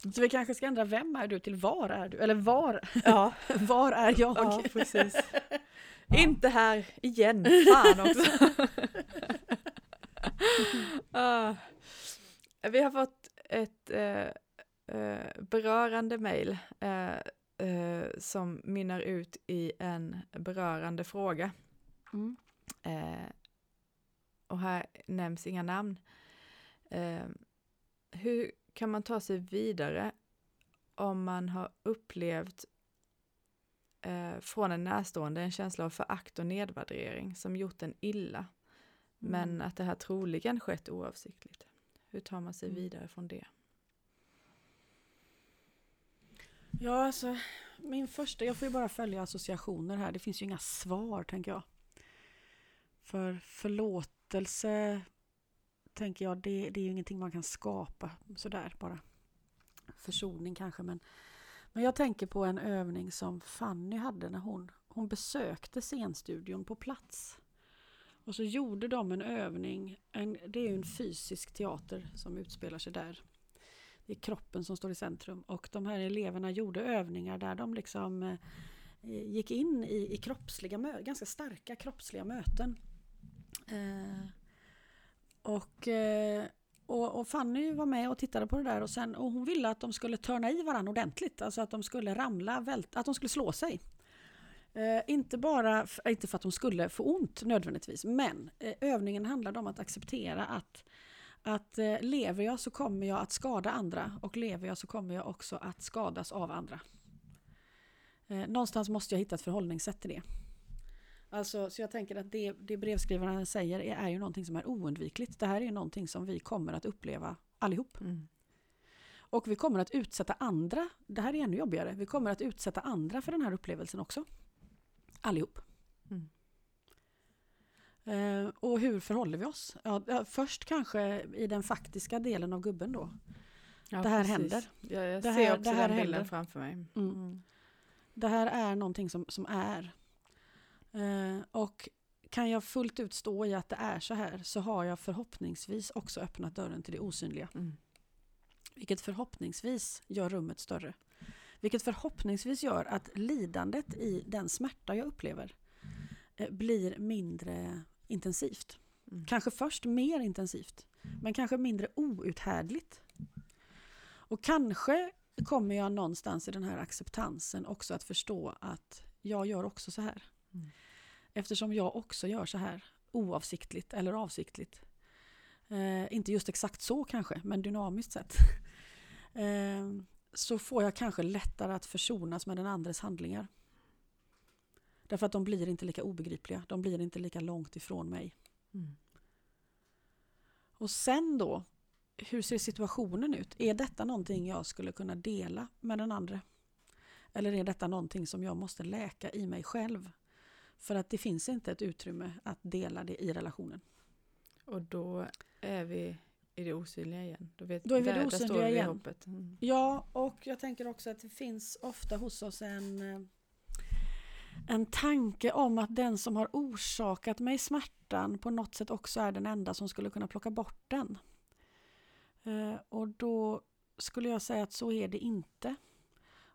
Så vi kanske ska ändra vem är du till var är du? Eller var, ja. var är jag? Ja, precis. Ja. Inte här igen, fan också. uh, vi har fått ett uh, uh, berörande mejl som minnar ut i en berörande fråga. Mm. och här nämns inga namn. hur kan man ta sig vidare om man har upplevt eh, från en närstående en känsla av förakt och nedvärdering som gjort en illa. Mm. Men att det här troligen skett oavsiktligt. Hur tar man sig mm. vidare från det? Ja, alltså min första, jag får ju bara följa associationer här. Det finns ju inga svar tänker jag. För förlåtelse tänker jag, det, det är ju ingenting man kan skapa sådär bara. Försoning kanske men, men jag tänker på en övning som Fanny hade när hon, hon besökte scenstudion på plats. Och så gjorde de en övning, en, det är ju en fysisk teater som utspelar sig där. Det är kroppen som står i centrum och de här eleverna gjorde övningar där de liksom eh, gick in i, i kroppsliga, ganska starka kroppsliga möten. Eh, och, eh, och, och, Fanny var med och tittade på det där och, sen, och hon ville att de skulle törna i varandra ordentligt, alltså att de skulle ramla, välta, att de skulle slå sig. Eh, inte bara, inte för att de skulle få ont nödvändigtvis, men eh, övningen handlade om att acceptera att att eh, lever jag så kommer jag att skada andra och lever jag så kommer jag också att skadas av andra. Eh, någonstans måste jag hitta ett förhållningssätt till det. Alltså, så jag tänker att det, det brevskrivaren säger är, är ju någonting som är oundvikligt. Det här är någonting som vi kommer att uppleva allihop. Mm. Och vi kommer att utsätta andra, det här är ännu jobbigare, vi kommer att utsätta andra för den här upplevelsen också. Allihop. Mm. Eh, och hur förhåller vi oss? Ja, först kanske i den faktiska delen av gubben då. Ja, det här precis. händer. Ja, jag det ser här, också den bilden händer. framför mig. Mm. Mm. Det här är någonting som, som är. Eh, och kan jag fullt ut stå i att det är så här så har jag förhoppningsvis också öppnat dörren till det osynliga. Mm. Vilket förhoppningsvis gör rummet större. Vilket förhoppningsvis gör att lidandet i den smärta jag upplever eh, blir mindre intensivt. Mm. Kanske först mer intensivt, men kanske mindre outhärdligt. Och kanske kommer jag någonstans i den här acceptansen också att förstå att jag gör också så här. Mm. Eftersom jag också gör så här, oavsiktligt eller avsiktligt. Eh, inte just exakt så kanske, men dynamiskt sett. eh, så får jag kanske lättare att försonas med den andres handlingar. Därför att de blir inte lika obegripliga, de blir inte lika långt ifrån mig. Mm. Och sen då, hur ser situationen ut? Är detta någonting jag skulle kunna dela med den andra? Eller är detta någonting som jag måste läka i mig själv? För att det finns inte ett utrymme att dela det i relationen. Och då är vi i det osynliga igen. Då, vet, då är vi där, det osynliga igen. Mm. Ja, och jag tänker också att det finns ofta hos oss en eh, en tanke om att den som har orsakat mig smärtan på något sätt också är den enda som skulle kunna plocka bort den. Eh, och då skulle jag säga att så är det inte.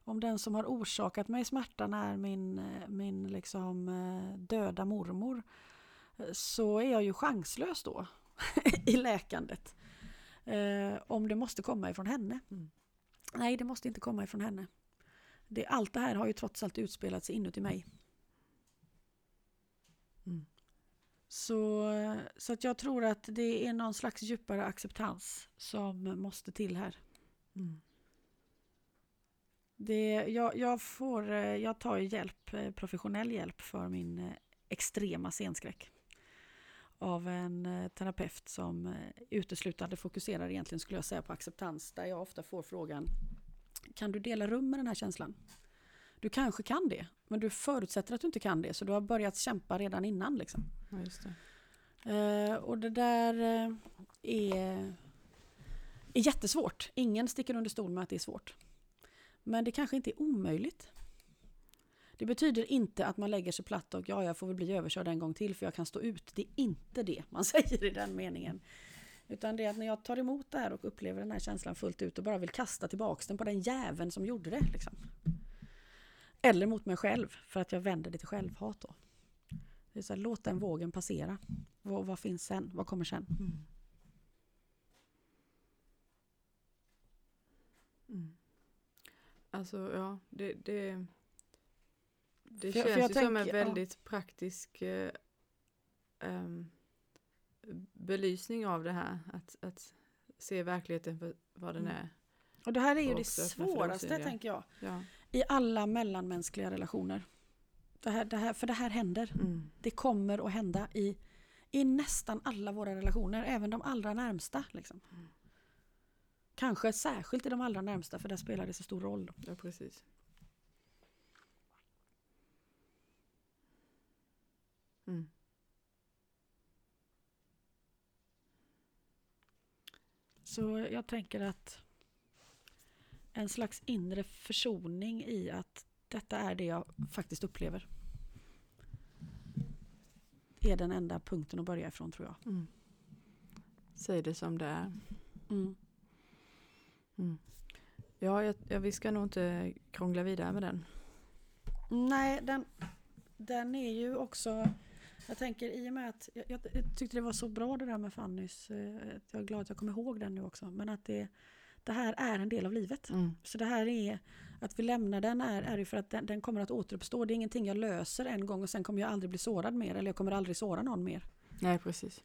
Om den som har orsakat mig smärtan är min, eh, min liksom eh, döda mormor så är jag ju chanslös då i läkandet. om det måste komma ifrån henne. Mm. Nej, det måste inte komma ifrån henne. Det, allt det här har ju trots allt utspelat sig inuti mig. Mm. Så, så att jag tror att det är någon slags djupare acceptans som måste till här. Mm. Det, jag, jag, får, jag tar hjälp, professionell hjälp för min eh, extrema scenskräck av en eh, terapeut som eh, uteslutande fokuserar egentligen skulle jag säga på acceptans där jag ofta får frågan Kan du dela rum med den här känslan? Du kanske kan det, men du förutsätter att du inte kan det, så du har börjat kämpa redan innan. Liksom. Ja, det. Uh, och det där uh, är, är jättesvårt. Ingen sticker under stol med att det är svårt. Men det kanske inte är omöjligt. Det betyder inte att man lägger sig platt och ja, jag får väl bli överkörd en gång till för jag kan stå ut. Det är inte det man säger i den meningen. Utan det är att när jag tar emot det här och upplever den här känslan fullt ut och bara vill kasta tillbaka den på den jäveln som gjorde det. Liksom. Eller mot mig själv för att jag vänder det till självhat då. Det är så här, låt den vågen passera. Vad, vad finns sen? Vad kommer sen? Mm. Mm. Alltså ja, det, det, det för, känns för ju tänker, som en väldigt ja. praktisk eh, um, belysning av det här. Att, att se verkligheten för vad den mm. är. Och det här är ju det svåraste tänker jag. Ja i alla mellanmänskliga relationer. Det här, det här, för det här händer. Mm. Det kommer att hända i, i nästan alla våra relationer, även de allra närmsta. Liksom. Mm. Kanske särskilt i de allra närmsta för där spelar det så stor roll. Ja, precis. Mm. Så jag tänker att en slags inre försoning i att detta är det jag faktiskt upplever. Är den enda punkten att börja ifrån tror jag. Mm. Säg det som det är. Mm. Mm. Ja, jag, ja, vi ska nog inte krångla vidare med den. Nej, den, den är ju också... Jag tänker i och med att... Jag, jag tyckte det var så bra det där med Fannys. eh, Jag är glad att jag kommer ihåg den nu också. Men att det, det här är en del av livet. Mm. Så det här är... Att vi lämnar den är, är ju för att den, den kommer att återuppstå. Det är ingenting jag löser en gång och sen kommer jag aldrig bli sårad mer. Eller jag kommer aldrig såra någon mer. Nej, precis.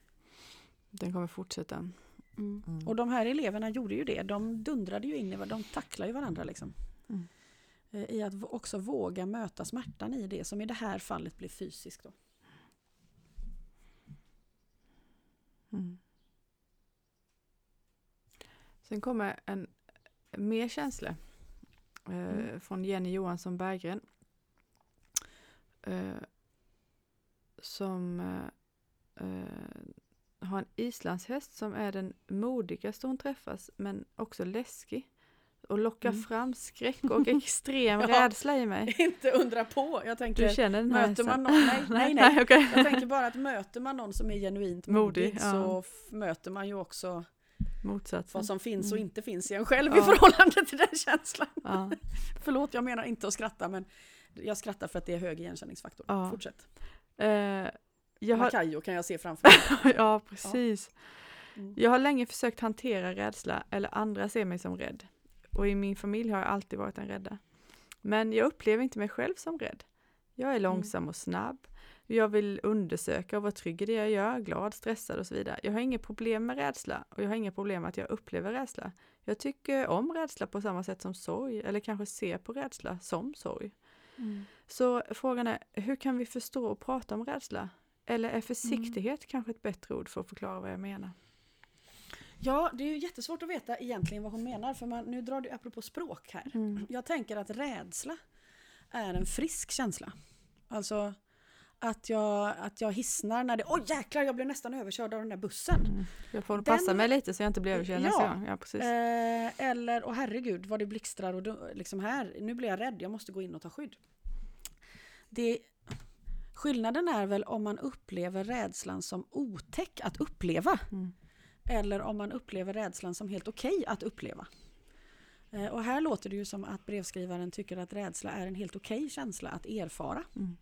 Den kommer fortsätta. Mm. Och de här eleverna gjorde ju det. De dundrade ju in i varandra. De tacklade ju varandra liksom. Mm. Eh, I att också våga möta smärtan i det som i det här fallet blir fysiskt. Då. Mm. Sen kommer en mer känsla eh, Mm. från Jenny Johansson Berggren. Eh, som eh, eh, har en islandshäst som är den modigaste hon träffas men också läskig. Och lockar Mm. fram skräck och extrem Ja. rädsla i mig. Inte undra på. Jag tänker, Du känner den här möter man någon, nej, nej, nej. okej. Jag tänker bara att möter man någon som är genuint modig, Modig, ja. så f- möter man ju också Motsatsen. vad som finns och Mm. inte finns i en själv i Ja. förhållande till den känslan. Ja. Förlåt, jag menar inte att skratta men jag skrattar för att det är hög igenkänningsfaktor. Ja. Fortsätt. Eh, jag har, Macayo kan jag se framför mig. ja, precis. Mm. Jag har länge försökt hantera rädsla eller andra ser mig som rädd. Och i min familj har jag alltid varit den rädda. Men jag upplever inte mig själv som rädd. Jag är långsam och snabb. Jag vill undersöka och vara trygg i det jag gör, glad, stressad och så vidare. Jag har inga problem med rädsla och jag har inga problem med att jag upplever rädsla. Jag tycker om rädsla på samma sätt som sorg eller kanske ser på rädsla som sorg. Mm. Så frågan är, hur kan vi förstå och prata om rädsla? Eller är försiktighet kanske ett bättre ord för att förklara vad jag menar? Ja, det är ju jättesvårt att veta egentligen vad hon menar för man, nu drar du apropå språk här. Mm. Jag tänker att rädsla är en frisk känsla. Alltså att jag, att jag hissnar när det, oj jäklar jag blev nästan överkörd av den där bussen. Mm. Jag får Den- passa mig lite så jag inte blir överkörd nästa Ja. gång. Ja, precis. Eh, eller, åh herregud vad det blixtrar och liksom här, nu blir jag rädd, jag måste gå in och ta skydd. Det, skillnaden är väl om man upplever rädslan som otäck att uppleva. Mm. Eller om man upplever rädslan som helt okej att uppleva. Eh, Och här låter det ju som att brevskrivaren tycker att rädsla är en helt okej känsla att erfara. Mm.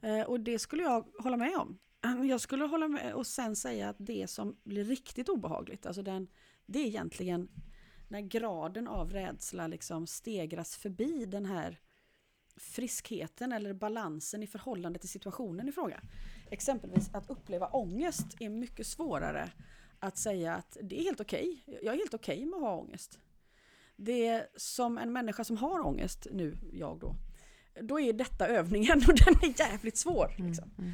Eh, Och det skulle jag hålla med om. Jag skulle hålla med och sen säga att det som blir riktigt obehagligt, alltså den, det är egentligen när graden av rädsla liksom stegras förbi den här friskheten eller balansen i förhållande till situationen i fråga. Exempelvis att uppleva ångest är mycket svårare att säga att det är helt okej. Jag är helt okej med att ha ångest. Det är som en människa som har ångest nu, jag då, då är detta övningen och den är jävligt svår. Liksom. Mm.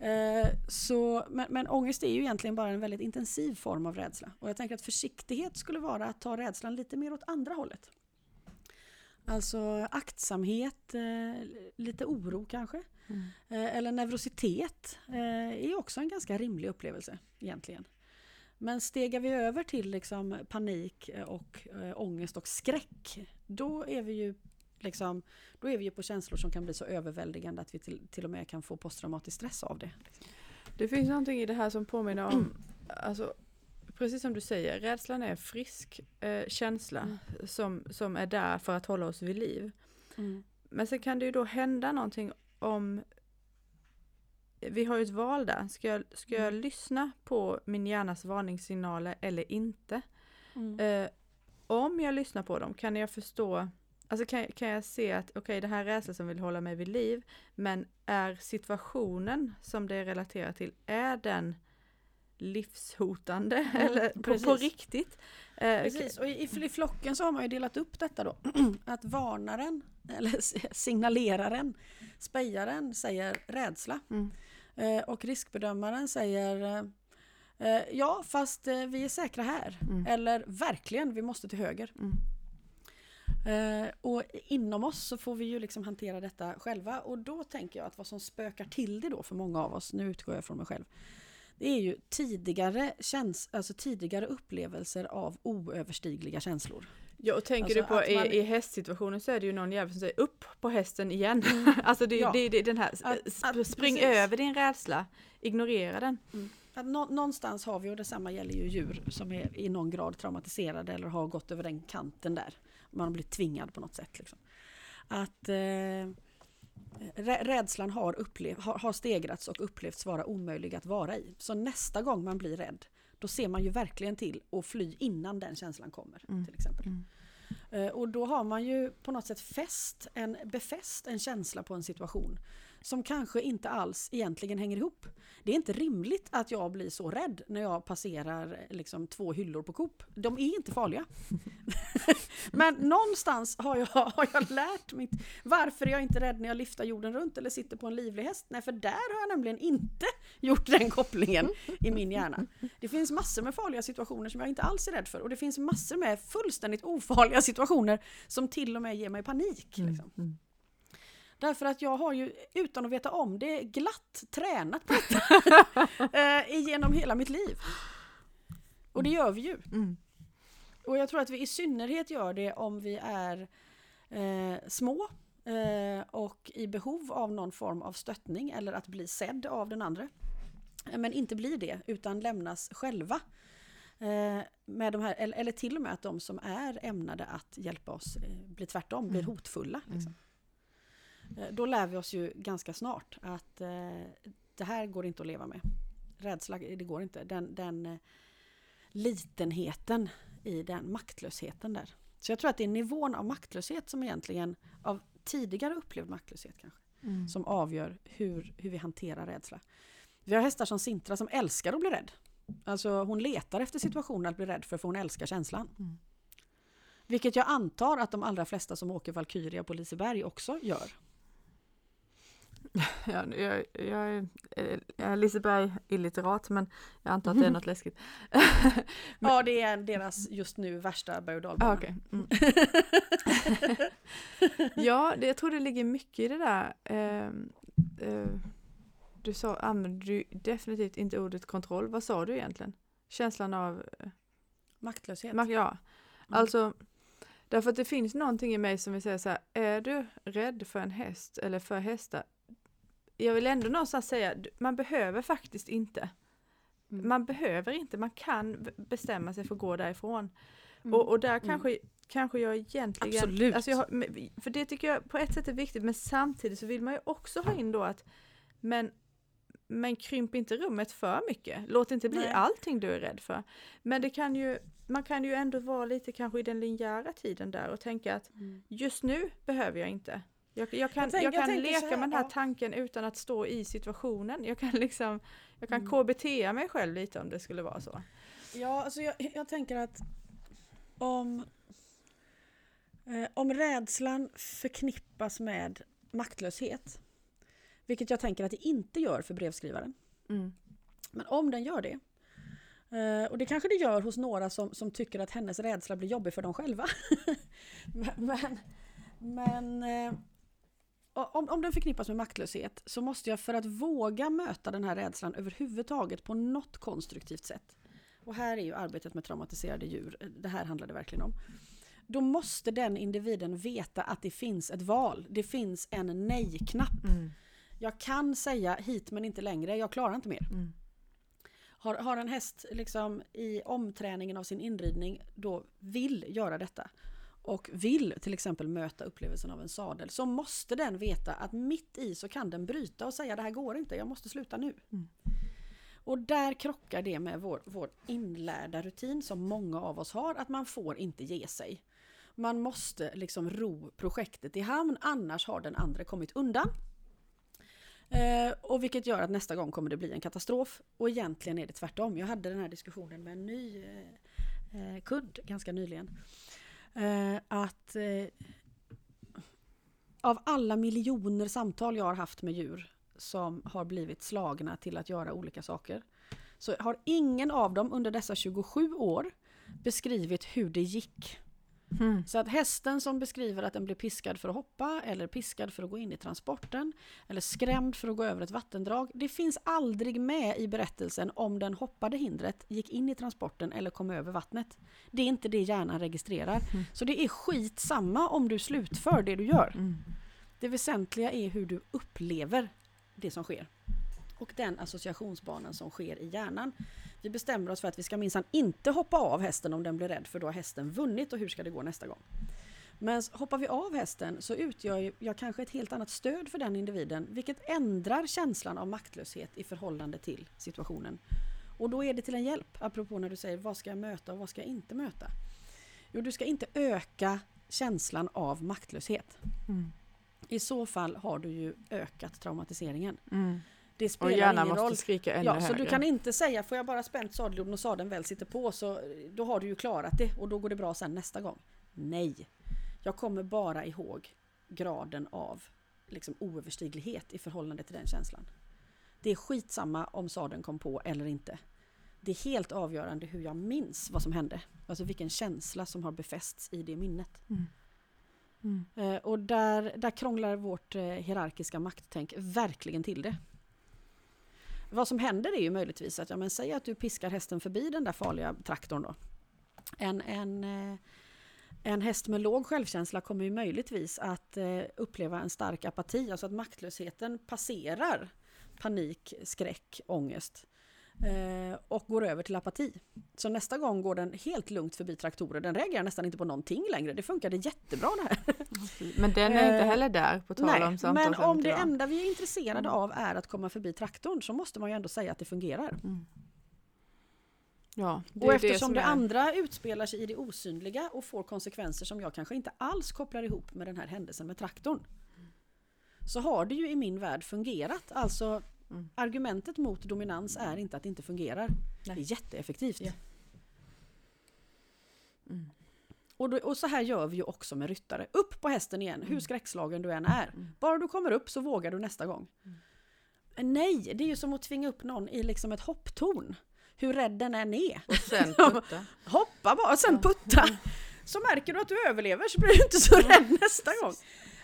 Eh, så, men, men ångest är ju egentligen bara en väldigt intensiv form av rädsla. Och jag tänker att försiktighet skulle vara att ta rädslan lite mer åt andra hållet. Alltså aktsamhet, eh, lite oro kanske. Mm. Eh, eller neurositet eh, är också en ganska rimlig upplevelse egentligen. Men stegar vi över till liksom panik och ångest och skräck, då är vi ju liksom, då är vi ju på känslor som kan bli så överväldigande att vi till, till och med kan få posttraumatisk stress av det. Det finns någonting i det här som påminner om, alltså, precis som du säger, rädslan är en frisk eh, känsla Mm. som, som är där för att hålla oss vid liv. Mm. Men sen kan det ju då hända någonting om vi har ju ett val där. Ska jag, ska jag Mm. lyssna på min hjärnas varningssignaler eller inte? Mm. Eh, om jag lyssnar på dem, kan jag förstå, alltså kan, kan jag se att okej det här är rädsla som vill hålla mig vid liv, men är situationen som det är relaterat till, är den livshotande eller på, på riktigt? Eh, Precis, och i, i flocken så har man ju delat upp detta då. Att varnaren, eller signaleraren, spejaren säger rädsla. Mm. Eh, och riskbedömaren säger eh, ja fast vi är säkra här. Mm. Eller verkligen, vi måste till höger. Mm. Och inom oss så får vi ju liksom hantera detta själva och då tänker jag att vad som spökar till det då för många av oss, nu utgår jag från mig själv, det är ju tidigare, käns alltså tidigare upplevelser av oöverstigliga känslor. Ja och tänker Alltså du på att man- i, i hästsituationen så är det ju någon jävel som säger upp på hästen igen. alltså det, Ja. det, det är den här, Att- sp- att- spring precis. över din rädsla, ignorera den. Att nå- någonstans har vi, och detsamma gäller ju djur som är i någon grad traumatiserade eller har gått över den kanten där. Man har blivit tvingad på något sätt. Liksom. Att eh, rädslan har, upplev- har, har stegrats och upplevts vara omöjlig att vara i. Så nästa gång man blir rädd, då ser man ju verkligen till att fly innan den känslan kommer. Mm. till exempel. Mm. Eh, Och då har man ju på något sätt fäst en, befäst en känsla på en situation som kanske inte alls egentligen hänger ihop. Det är inte rimligt att jag blir så rädd när jag passerar liksom, två hyllor på Coop. De är inte farliga. Men någonstans har jag, har jag lärt mig varför är jag inte rädd när jag lyfter jorden runt eller sitter på en livlig häst. Nej, för där har jag nämligen inte gjort den kopplingen i min hjärna. Det finns massor med farliga situationer som jag inte alls är rädd för och det finns massor med fullständigt ofarliga situationer som till och med ger mig panik. Liksom. Mm. Därför att jag har ju, utan att veta om det, glatt tränat på detta eh, genom hela mitt liv. Och det gör vi ju. Mm. Och jag tror att vi i synnerhet gör det om vi är eh, små eh, och i behov av någon form av stöttning eller att bli sedd av den andra. Eh, Men inte blir det utan lämnas själva. Eh, med de här, eller, eller till och med att de som är ämnade att hjälpa oss eh, blir tvärtom, blir Mm. hotfulla. Liksom. Eh, Då lär vi oss ju ganska snart att eh, det här går inte att leva med. Rädsla, det går inte. Den, den eh, litenheten i den maktlösheten där. Så jag tror att det är nivån av maktlöshet som egentligen, av tidigare upplevd maktlöshet kanske, Mm. som avgör hur, hur vi hanterar rädsla. Vi har hästar som Sintra som älskar att bli rädd. Alltså hon letar efter situationer att bli rädd för, för hon älskar känslan. Mm. Vilket jag antar att de allra flesta som åker Valkyria på Liseberg också gör. Ja, jag, jag, är- eh, Liseberg illiterat men jag antar att det är något läskigt. Ja, det är deras just nu värsta berg och dalbana. Ah, okej. mm. ja, det, jag tror det ligger mycket i det där. ehm, eh, du sa, använde du definitivt inte ordet kontroll. Vad sa du egentligen? Känslan av, Maktlöshet. mak- ja, Mm. alltså därför att det finns någonting i mig som vill säga så här, är du rädd för en häst eller för hästar? Jag vill ändå någonstans säga, man behöver faktiskt inte. Mm. Man behöver inte, man kan bestämma sig för att gå därifrån. Mm. Och, och där Mm. kanske, kanske jag egentligen... Absolut. Alltså jag, för det tycker jag på ett sätt är viktigt, men samtidigt så vill man ju också ha in då att men, men krymp inte rummet för mycket. Låt inte bli Nej. allting du är rädd för. Men det kan ju, man kan ju ändå vara lite kanske i den linjära tiden där och tänka att Mm. just nu behöver jag inte. Jag, jag kan, Jag tänk- jag jag kan tänker leka här, med den här tanken utan att stå i situationen. Jag kan liksom, jag kan Mm. KBT mig själv lite om det skulle vara så. Ja, alltså jag, jag tänker att om, eh, om rädslan förknippas med maktlöshet, vilket jag tänker att det inte gör för brevskrivaren, Mm. men om den gör det, eh, och det kanske det gör hos några som, som tycker att hennes rädsla blir jobbig för dem själva. men men, men eh, om, om den förknippas med maktlöshet så måste jag för att våga möta den här rädslan överhuvudtaget på något konstruktivt sätt. Och här är ju arbetet med traumatiserade djur, eh, det här handlar det verkligen om. Då måste den individen veta att det finns ett val, det finns en nej-knapp. Mm. Jag kan säga hit men inte längre, jag klarar inte mer. Mm. Har, har en häst liksom i omträningen av sin inridning då vill göra detta och vill till exempel möta upplevelsen av en sadel så måste den veta att mitt i så kan den bryta och säga det här går inte, jag måste sluta nu. Mm. Och där krockar det med vår, vår inlärda rutin som många av oss har, att man får inte ge sig. Man måste liksom ro projektet i hamn, annars har den andra kommit undan. Eh, och vilket gör att nästa gång kommer det bli en katastrof. Och egentligen är det tvärtom. Jag hade den här diskussionen med en ny eh, eh, kund ganska nyligen. Eh, att eh, av alla miljoner samtal jag har haft med djur som har blivit slagna till att göra olika saker. Så har ingen av dem under dessa 27 år beskrivit hur det gick Mm. Så att hästen som beskriver att den blir piskad för att hoppa eller piskad för att gå in i transporten eller skrämd för att gå över ett vattendrag. Det finns aldrig med i berättelsen om den hoppade hindret, gick in i transporten eller kom över vattnet. Det är inte det hjärnan registrerar. Mm. Så det är skit samma om du slutför det du gör. Mm. Det väsentliga är hur du upplever det som sker. Och den associationsbanan som sker i hjärnan. Vi bestämmer oss för att vi ska minsann inte hoppa av hästen om den blir rädd för då har hästen vunnit och hur ska det gå nästa gång. Men hoppar vi av hästen så utgör jag kanske ett helt annat stöd för den individen vilket ändrar känslan av maktlöshet i förhållande till situationen. Och då är det till en hjälp, apropå när du säger vad ska jag möta och vad ska jag inte möta? Jo, du ska inte öka känslan av maktlöshet. Mm. I så fall har du ju ökat traumatiseringen. Mm. Det Och spelar hjärnan ingen måste roll. skrika ännu Ja, högre. så du kan inte säga får jag bara spänt sadeln och sadeln väl sitter på så då har du ju klarat det och då går det bra sen nästa gång. Nej, jag kommer bara ihåg graden av liksom oöverstiglighet i förhållande till den känslan. Det är skitsamma om sadeln kom på eller inte. Det är helt avgörande hur jag minns vad som hände. Alltså vilken känsla som har befästs i det minnet. Mm. Mm. Eh, och där, där krånglar vårt eh, hierarkiska makttänk verkligen till det. Vad som händer är ju möjligtvis att, ja men säg att du piskar hästen förbi den där farliga traktorn då. En, en, eh, en häst med låg självkänsla kommer ju möjligtvis att eh, uppleva en stark apati, alltså att maktlösheten passerar panik, skräck, ångest och går över till apati. Så nästa gång går den helt lugnt förbi traktorer, den reagerar nästan inte på någonting längre. Det funkade jättebra det här. Men den är inte Eh, heller där på tal Nej, om men samtalsämnet om det enda vi är intresserade av är att komma förbi traktorn så måste man ju ändå säga att det fungerar. Mm. Ja, det och eftersom som det, är- andra utspelar sig i det osynliga och får konsekvenser som jag kanske inte alls kopplar ihop med den här händelsen med traktorn. Så har det ju i min värld fungerat. Alltså Mm. argumentet mot dominans är inte att det inte fungerar. Nej. Det är jätteeffektivt. Ja. Mm. Och, då, och så här gör vi ju också med ryttare. Upp på hästen igen, hur skräckslagen du än är. Mm. Bara du kommer upp så vågar du nästa gång. Nej, det är ju som att tvinga upp någon i liksom ett hopptorn. Hur rädd den än är. Och sen putta. Hoppa bara, sen Ja. putta. Så märker du att du överlever så blir du inte så rädd nästa gång.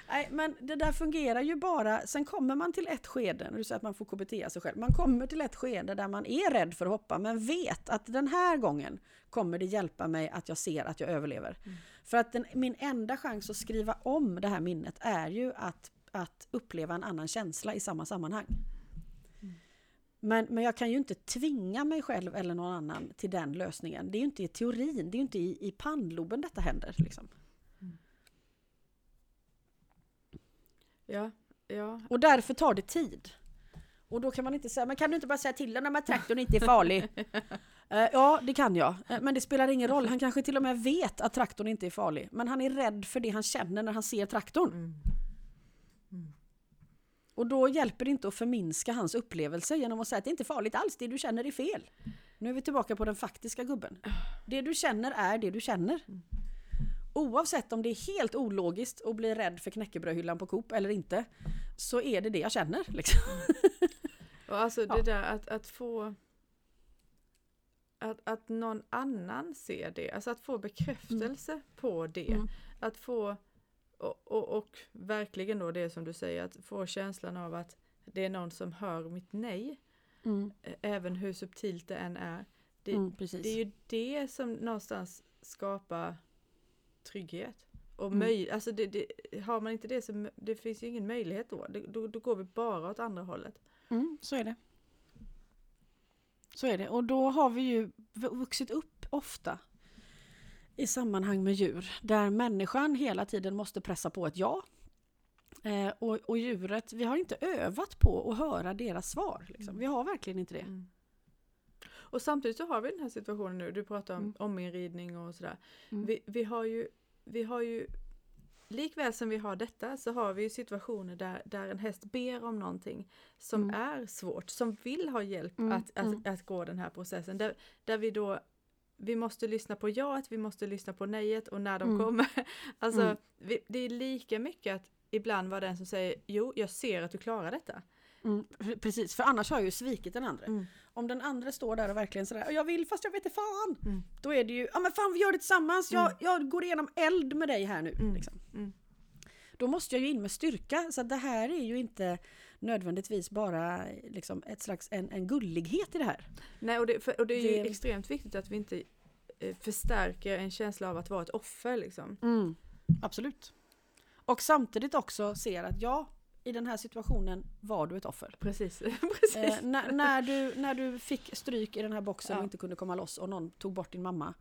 Nej, men det där fungerar ju bara, sen kommer man till ett skede, när du säger att man får KBT sig själv, man kommer till ett skede där man är rädd för att hoppa men vet att den här gången kommer det hjälpa mig att jag ser att jag överlever. Mm. För att den, min enda chans att skriva om det här minnet är ju att, att uppleva en annan känsla i samma sammanhang. Men, men jag kan ju inte tvinga mig själv eller någon annan till den lösningen. Det är ju inte i teorin, det är ju inte i, i pannloben detta händer. Liksom. Ja, ja. Och därför tar det tid. Och då kan man inte säga, men kan du inte bara säga till honom att traktorn inte är farlig? Eh, ja, det kan jag. Eh, men det spelar ingen roll. Han kanske till och med vet att traktorn inte är farlig. Men han är rädd för det han känner när han ser traktorn. Mm. Och då hjälper det inte att förminska hans upplevelse genom att säga att det inte är farligt alls, det du känner är fel. Nu är vi tillbaka på den faktiska gubben. Det du känner är det du känner. Oavsett om det är helt ologiskt att bli rädd för knäckebrödhyllan på Coop eller inte, så är det det jag känner. Liksom. Och alltså Ja. det där att, att få att, att någon annan ser det, alltså att få bekräftelse på det. Mm. Att få, och, och, och verkligen då det som du säger, att få känslan av att det är någon som hör mitt nej, Mm. även hur subtilt det än är. Det, Mm, det är ju det som någonstans skapar trygghet. Och Mm. möj, alltså det, det, har man inte det så det finns ju ingen möjlighet då. Det, då. Då går vi bara åt andra hållet. Mm, så är det. Så är det. Och då har vi ju vuxit upp ofta i sammanhang med djur där människan hela tiden måste pressa på ett ja. Eh, och, och djuret, vi har inte övat på att höra deras svar. Liksom. Vi har verkligen inte det. Mm. Och samtidigt så har vi den här situationen nu, du pratar om Mm. ominridning och sådär. Mm. Vi, vi har ju, vi har ju, likväl som vi har detta så har vi ju situationer där, där en häst ber om någonting som Mm. är svårt, som vill ha hjälp Mm, att, att, mm. att gå den här processen. Där, där vi då vi måste lyssna på jaet, vi måste lyssna på nejet och när de Mm. kommer. Alltså, Mm. vi, det är lika mycket att ibland vara den som säger jo, jag ser att du klarar detta. Mm, pre- precis, för annars har jag ju svikit den andra. Mm. Om den andra står där och verkligen sådär, jag vill fast jag vet inte fan. Mm. Då är det ju, ja men fan vi gör det tillsammans, jag, jag går igenom eld med dig här nu. Mm. Liksom. Mm. Då måste jag ju in med styrka, så det här är ju inte nödvändigtvis bara liksom ett slags en, en gullighet i det här. Nej, och det, för, och det är ju Det- extremt viktigt att vi inte eh, förstärker en känsla av att vara ett offer liksom. Absolut. Och samtidigt också ser att ja, i den här situationen var du ett offer. Precis. Precis. Eh, när, när, du, när du fick stryk i den här boxen Ja. och inte kunde komma loss och någon tog bort din mamma.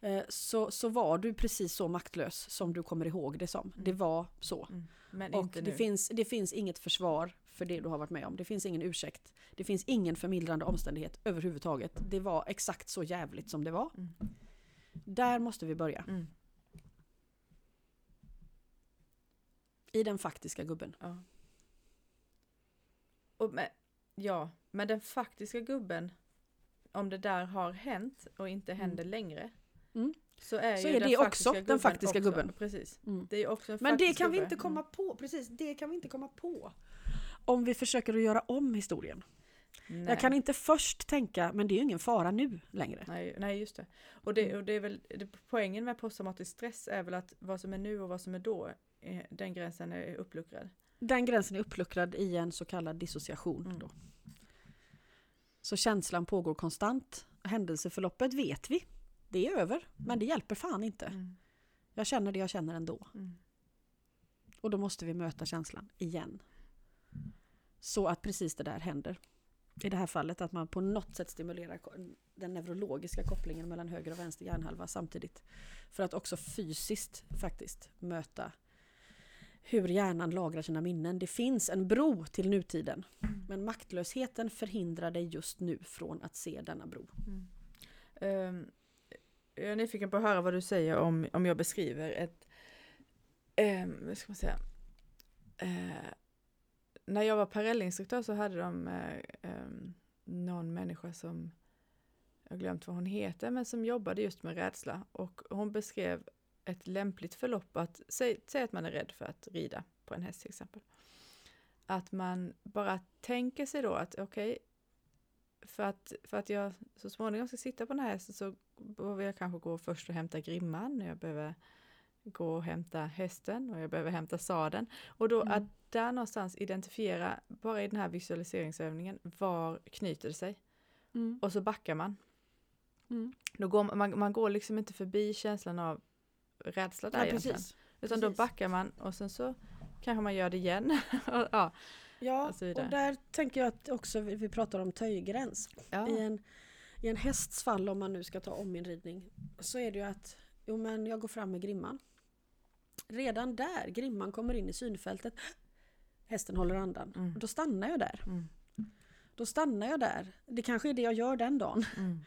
Eh, så, så var du precis så maktlös som du kommer ihåg det som. Det var så. Mm. Men Och inte det finns, det finns inget försvar för det du har varit med om. Det finns ingen ursäkt. Det finns ingen förmildrande omständighet överhuvudtaget. Det var exakt så jävligt som det var. Mm. Där måste vi börja. Mm. I den faktiska gubben. Ja. Och med, ja, men den faktiska gubben, om det där har hänt och inte händer längre, Mm. så är Så ju är den det också den faktiska också. gubben. Precis. Mm. Det är också en Men det kan vi gubbe. inte komma Mm. på. Precis, det kan vi inte komma på. Om vi försöker att göra om historien. Nej. Jag kan inte först tänka, men det är ju ingen fara nu längre. Nej, nej just det. Och det, Mm. och det är väl det, poängen med posttraumatisk stress är väl att vad som är nu och vad som är då, eh, den gränsen är uppluckrad. Den gränsen är uppluckrad i en så kallad dissociation. Mm. Då. Så känslan pågår konstant. Händelseförloppet vet vi. Det är över, men det hjälper fan inte. Mm. Jag känner det jag känner ändå. Mm. Och då måste vi möta känslan igen. Så att precis det där händer. I det här fallet att man på något sätt stimulerar den neurologiska kopplingen mellan höger och vänster hjärnhalva samtidigt. För att också fysiskt faktiskt möta hur hjärnan lagrar sina minnen. Det finns en bro till nutiden. Men maktlösheten förhindrar dig just nu från att se denna bro. Mm. Ehm, jag är nyfiken på att höra vad du säger om, om jag beskriver ett, um, vad ska man säga, Eh, när jag var parellinstruktör så hade de eh, em, någon människa som, jag har glömt vad hon heter, men som jobbade just med rädsla och hon beskrev ett lämpligt förlopp att, säg, säg att man är rädd för att rida på en häst till exempel. Att man bara tänker sig då att okej, för, att, för att jag så småningom ska sitta på den här hästen så behöver jag kanske gå först och hämta grimman, jag behöver gå och hämta hästen och jag behöver hämta sadeln. Och då Mm. att där någonstans identifiera, bara i den här visualiseringsövningen, var knyter det sig? Och så backar man. Mm. Då går man, man, man går liksom inte förbi känslan av rädsla där Ja, egentligen. precis. Utan då precis. backar man och sen så kanske man gör det igen. Och, ja, Ja, och och där tänker jag att också vi, vi pratar om töjgräns. ja. I, en, I en hästs fall, om man nu ska ta ominridning, så är det ju att jo, men jag går fram med grimman. Redan där, grimman kommer in i synfältet, hästen håller andan. Mm. Då stannar jag där. Mm. Då stannar jag där. Det kanske är det jag gör den dagen. Mm.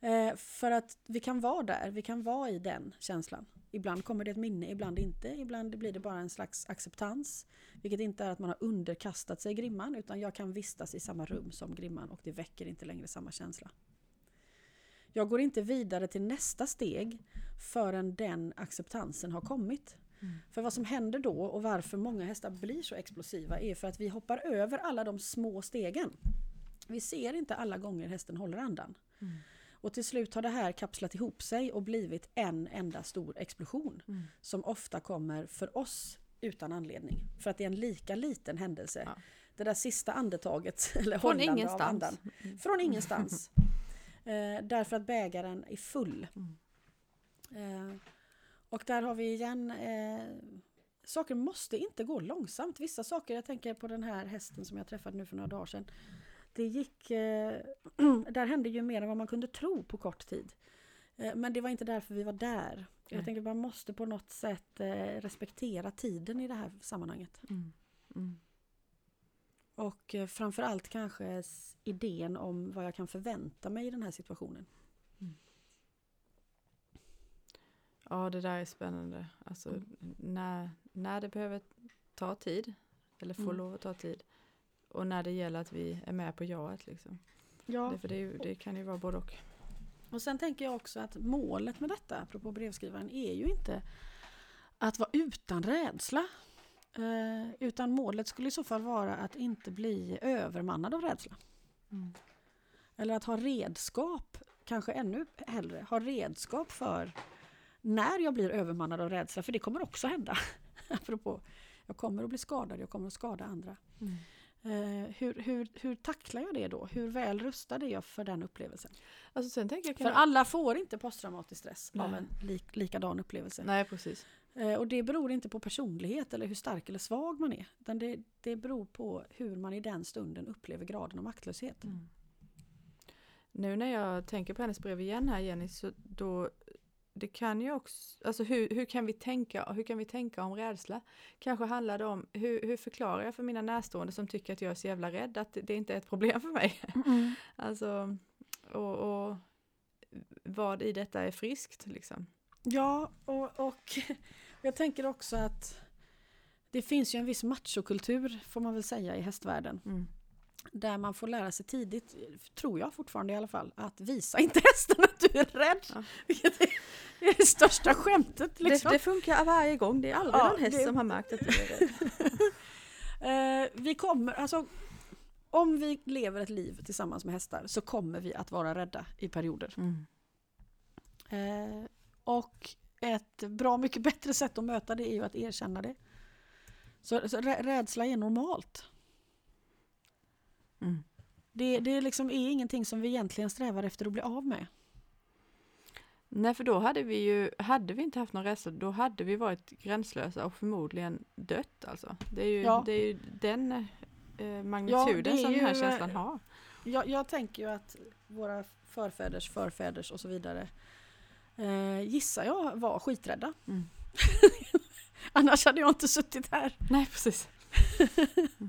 Eh, för att vi kan vara där, vi kan vara i den känslan. Ibland kommer det ett minne, ibland inte. Ibland blir det bara en slags acceptans. Vilket inte är att man har underkastat sig grimman, utan jag kan vistas i samma rum som grimman och det väcker inte längre samma känsla. Jag går inte vidare till nästa steg förrän den acceptansen har kommit. Mm. För vad som händer då och varför många hästar blir så explosiva är för att vi hoppar över alla de små stegen. Vi ser inte alla gånger hästen håller andan. Mm. Och till slut har det här kapslat ihop sig och blivit en enda stor explosion. Mm. Som ofta kommer för oss utan anledning. För att det är en lika liten händelse. Ja. Det där sista andetaget, eller Från av ingenstans. andan. Mm. Från ingenstans. eh, därför att bägaren är full. Mm. Eh, och där har vi igen eh, Saker måste inte gå långsamt. Vissa saker, jag tänker på den här hästen som jag träffade nu för några dagar sedan. Det gick, eh, där hände ju mer än vad man kunde tro på kort tid. Eh, men det var inte därför vi var där. Nej. Jag tänker man måste på något sätt eh, respektera tiden i det här sammanhanget. Mm. Mm. Och eh, framförallt kanske idén om vad jag kan förvänta mig i den här situationen. Ja, det där är spännande. Alltså Mm. när, när det behöver ta tid, eller får Mm. lov att ta tid, och när det gäller att vi är med på jaet. Liksom. Ja. Det, för det, det kan ju vara både och. Och sen tänker jag också att målet med detta, apropå brevskrivaren, är ju inte att vara utan rädsla. Eh, utan målet skulle i så fall vara att inte bli övermannad av rädsla. Mm. Eller att ha redskap, kanske ännu hellre, ha redskap för när jag blir övermannad av rädsla, för det kommer också hända. Apropå, jag kommer att bli skadad, jag kommer att skada andra. Mm. Eh, hur, hur, hur tacklar jag det då? Hur väl rustad är jag för den upplevelsen? Alltså sen tänker jag... För alla får inte posttraumatisk stress av Nej. en lik, likadan upplevelse. Nej, precis. Eh, och det beror inte på personlighet eller hur stark eller svag man är. Utan det, det beror på hur man i den stunden upplever graden av maktlöshet. Mm. Nu när jag tänker på hennes brev igen här Jenny, så då det kan ju också, alltså hur, hur, kan vi tänka, hur kan vi tänka om rädsla? Kanske handlar det om, hur, hur förklarar jag för mina närstående som tycker att jag är så jävla rädd att det inte är ett problem för mig? Alltså, och, och vad i detta är friskt liksom? Ja, och, och jag tänker också att det finns ju en viss machokultur får man väl säga i hästvärlden. Mm. Där man får lära sig tidigt, tror jag fortfarande i alla fall, att visa inte hästen att du är rädd. Ja. Vilket är det, är det största skämtet. Liksom. Det, det funkar varje gång, det är aldrig Ja, någon häst det- som har märkt att du är rädd. Eh, vi kommer, alltså om vi lever ett liv tillsammans med hästar så kommer vi att vara rädda i perioder. Mm. Eh, och ett bra mycket bättre sätt att möta det är ju att erkänna det. Så, så rä- rädsla är normalt. Mm. Det, det liksom är ingenting som vi egentligen strävar efter att bli av med. Nej, för då hade vi ju, hade vi inte haft någon rädsla, då hade vi varit gränslösa och förmodligen dött alltså. Det är ju, Ja. det är ju den eh, magnituden är som den här känslan har. Jag, jag tänker ju att våra förfäders förfäders och så vidare eh, gissar jag var skiträdda. Mm. Annars hade jag inte suttit här. Nej, precis. Eh,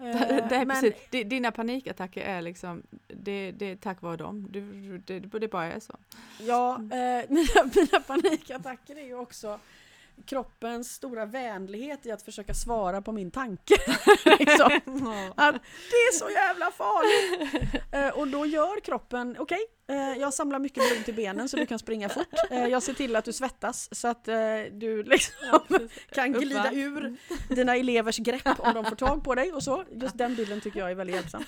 det är men- precis. Di- Dina panikattacker är liksom, det, det är tack vare dem. Du, det, det bara är så. Ja, eh, mina, mina panikattacker är ju också kroppens stora vänlighet i att försöka svara på min tanke. liksom. Att det är så jävla farligt! Eh, och då gör kroppen, okej, eh, jag samlar mycket blod till benen så du kan springa fort. Eh, jag ser till att du svettas så att eh, du liksom kan glida ur dina elevers grepp om de får tag på dig och så. Just den bilden tycker jag är väldigt hjälpsam.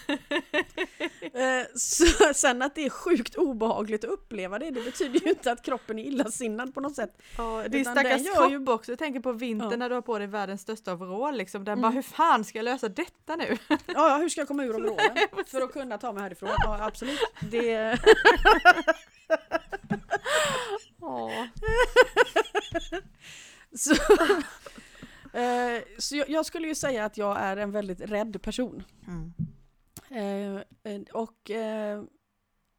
Eh, så, sen att det är sjukt obehagligt att uppleva det, det betyder ju inte att kroppen är illasinnad på något sätt. Ja, din stackars gör kropp ju- också. Jag tänker på vintern Ja. när du har på dig världens största overall. Liksom. Den Mm. bara, hur fan ska jag lösa detta nu? Ja, ja, hur ska jag komma ur overallen för att kunna ta mig härifrån? Ja, absolut. Det, Så eh, så jag, jag skulle ju säga att jag är en väldigt rädd person. Mm. Eh, eh, och eh,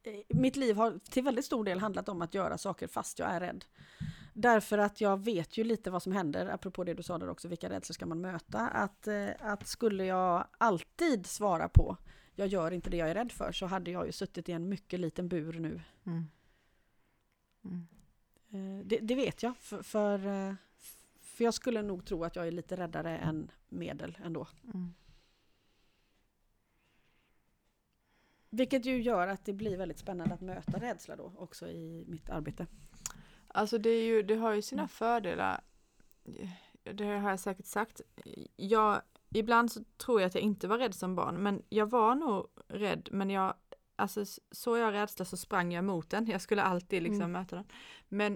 eh, mitt liv har till väldigt stor del handlat om att göra saker fast jag är rädd. Därför att jag vet ju lite vad som händer, apropå det du sa där också, vilka rädslor ska man möta? Att, eh, att skulle jag alltid svara på jag gör inte det jag är rädd för så hade jag ju suttit i en mycket liten bur nu. Mm. Mm. Eh, det, det vet jag, för, för, eh, för jag skulle nog tro att jag är lite räddare än medel ändå. Mm. Vilket ju gör att det blir väldigt spännande att möta rädsla då också i mitt arbete. Alltså det, är ju, det har ju sina Mm. fördelar. Det har jag säkert sagt. Jag, ibland så tror jag att jag inte var rädd som barn, men jag var nog rädd, men jag, alltså s- så jag rädsla så sprang jag mot den. Jag skulle alltid liksom Mm. möta den. Men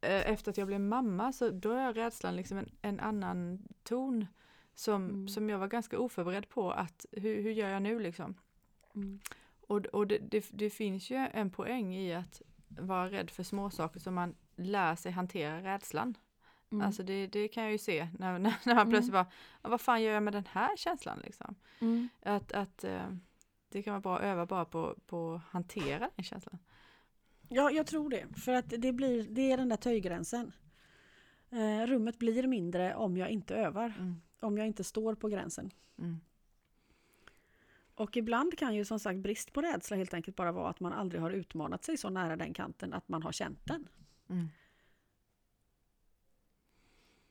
eh, efter att jag blev mamma så då är rädslan liksom en, en annan ton som, Mm. som jag var ganska oförberedd på att hur, hur gör jag nu liksom? Och, och det, det, det finns ju en poäng i att vara rädd för småsaker så man lär sig hantera rädslan. Mm. Alltså det, det kan jag ju se när, när, när man Mm. plötsligt bara, "Ja, vad fan gör jag med den här känslan liksom? Mm. Att, att eh, det kan vara bra att öva bara på, på att hantera den känslan. Ja, jag tror det. För att det, blir, det är den där töjgränsen. Eh, rummet blir mindre om jag inte övar. Mm. Om jag inte står på gränsen. Mm. Och ibland kan ju som sagt brist på rädsla helt enkelt bara vara att man aldrig har utmanat sig så nära den kanten att man har känt den. Mm.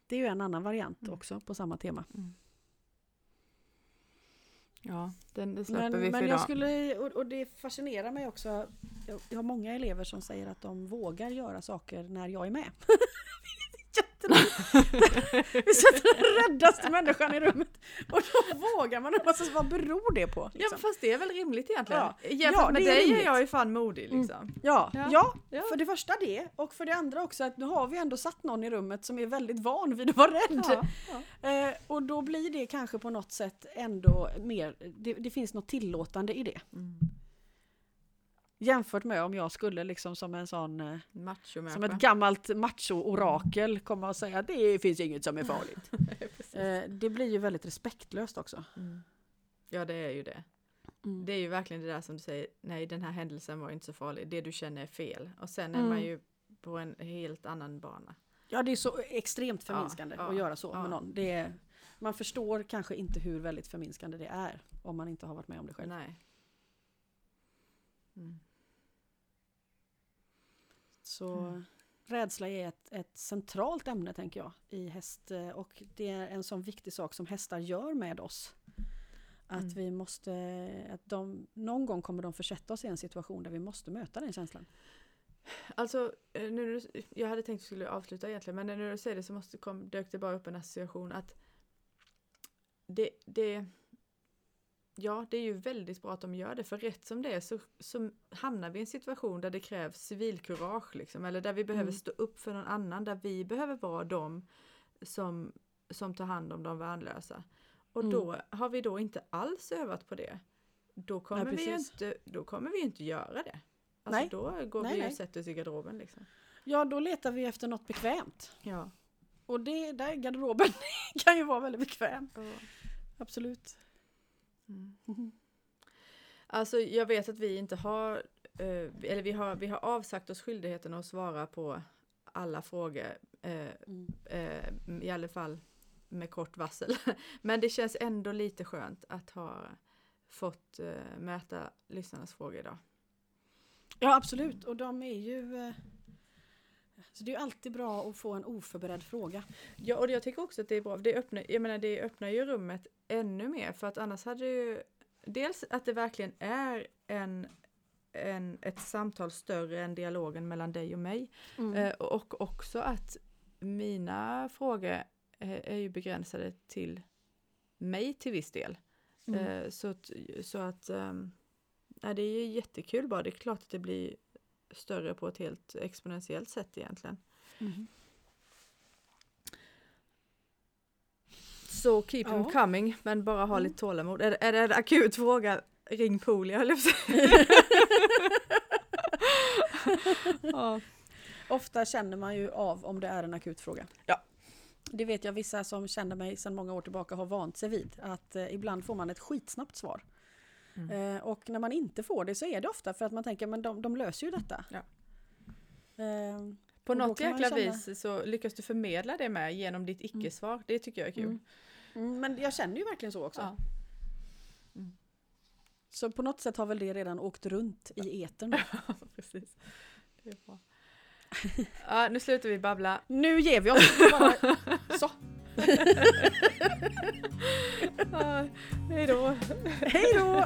Det är ju en annan variant Mm. också på samma tema. Mm. Ja, den, det släpper Men, vi för men idag. jag skulle, och, och det fascinerar mig också. Jag, jag har många elever som säger att de vågar göra saker när jag är med. Jätteroligt. Vi sätter den räddaste människan i rummet. Och då vågar man. Alltså, vad beror det på? Ja Liksom? fast det är väl rimligt egentligen? Ja. Jämfört Ja, med det är dig är rimligt. jag ju fan modig liksom. Ja, Ja. ja. Ja. för det första det. Och för det andra också att nu har vi ändå satt någon i rummet som är väldigt van vid att vara rädd. Ja, ja. Eh, och då blir det kanske på något sätt ändå mer, det, det finns något tillåtande i det. Mm. Jämfört med om jag skulle liksom som en sån, eh, Macho som ett gammalt macho-orakel komma och säga att det finns inget som är farligt. Eh, det blir ju väldigt respektlöst också. Mm. Ja det är ju det. Mm. Det är ju verkligen det där som du säger, nej den här händelsen var inte så farlig, det du känner är fel. Och sen är Mm. man ju på en helt annan bana. Ja, det är så extremt Ja, förminskande ja, att göra så ja. med någon. Det är, man förstår kanske inte hur väldigt förminskande det är om man inte har varit med om det själv. Nej. Mm. Så Mm. rädsla är ett, ett centralt ämne tänker jag i häst eh, och det är en sån viktig sak som hästar gör med oss. Att Mm. vi måste, att de, någon gång kommer de försätta oss i en situation där vi måste möta den känslan. Alltså, eh, nu, jag hade tänkt att vi skulle avsluta egentligen, men när du säger det så måste, kom, dök det bara upp en association att det, det, ja, det är ju väldigt bra att de gör det, för rätt som det är så, så hamnar vi i en situation där det krävs civilkurage, liksom, eller där vi behöver Mm. stå upp för någon annan, där vi behöver vara de som, som tar hand om de värnlösa. Och Mm. då har vi då inte alls övat på det. Då kommer, Nej, vi, inte, då kommer vi inte göra det. Alltså Nej. då går Nej, vi och nej. sätter oss i garderoben liksom. Ja, då letar vi efter något bekvämt. Ja. Och det, där garderoben kan ju vara väldigt bekväm. Absolut. Mm. Alltså jag vet att vi inte har, eh, eller vi har, vi har avsagt oss skyldigheten att svara på alla frågor, eh, Mm. eh, i alla fall med kort varsel. Men det känns ändå lite skönt att ha fått möta lyssnarnas frågor idag. Ja, absolut. Och de är ju... eh, Så det är ju alltid bra att få en oförberedd fråga. Ja, och jag tycker också att det är bra. Det öppnar, jag menar, det öppnar ju rummet ännu mer för att annars hade ju dels att det verkligen är en, en, ett samtal större än dialogen mellan dig och mig. Mm. Eh, och också att mina frågor eh, är ju begränsade till mig till viss del. Mm. Eh, så att, så att ja, det är ju jättekul bara. Det är klart att det blir större på ett helt exponentiellt sätt egentligen. Mhm. Så keep them Ja. coming, men bara ha Mm. lite tålamod. Är, det- är det en akut fråga, ring Poolia höll jag ja. Ofta känner man ju av om det är en akut fråga. Ja. Det vet jag vissa som känner mig sedan många år tillbaka har vant sig vid. Att eh, ibland får man ett skitsnabbt svar. Mm. Eh, och när man inte får det så är det ofta för att man tänker men de, de löser ju detta. Ja. Eh, På något jäkla känna- vis så lyckas du förmedla det med genom ditt icke-svar. Det tycker jag är kul. Mm. mm, men jag känner ju verkligen så också. Ja. Så på något sätt har väl det redan åkt runt i etern. Precis. Det är bra. Ja, nu slutar vi babbla. Nu ger vi oss! Bara, så, Ja, hej då. hej då!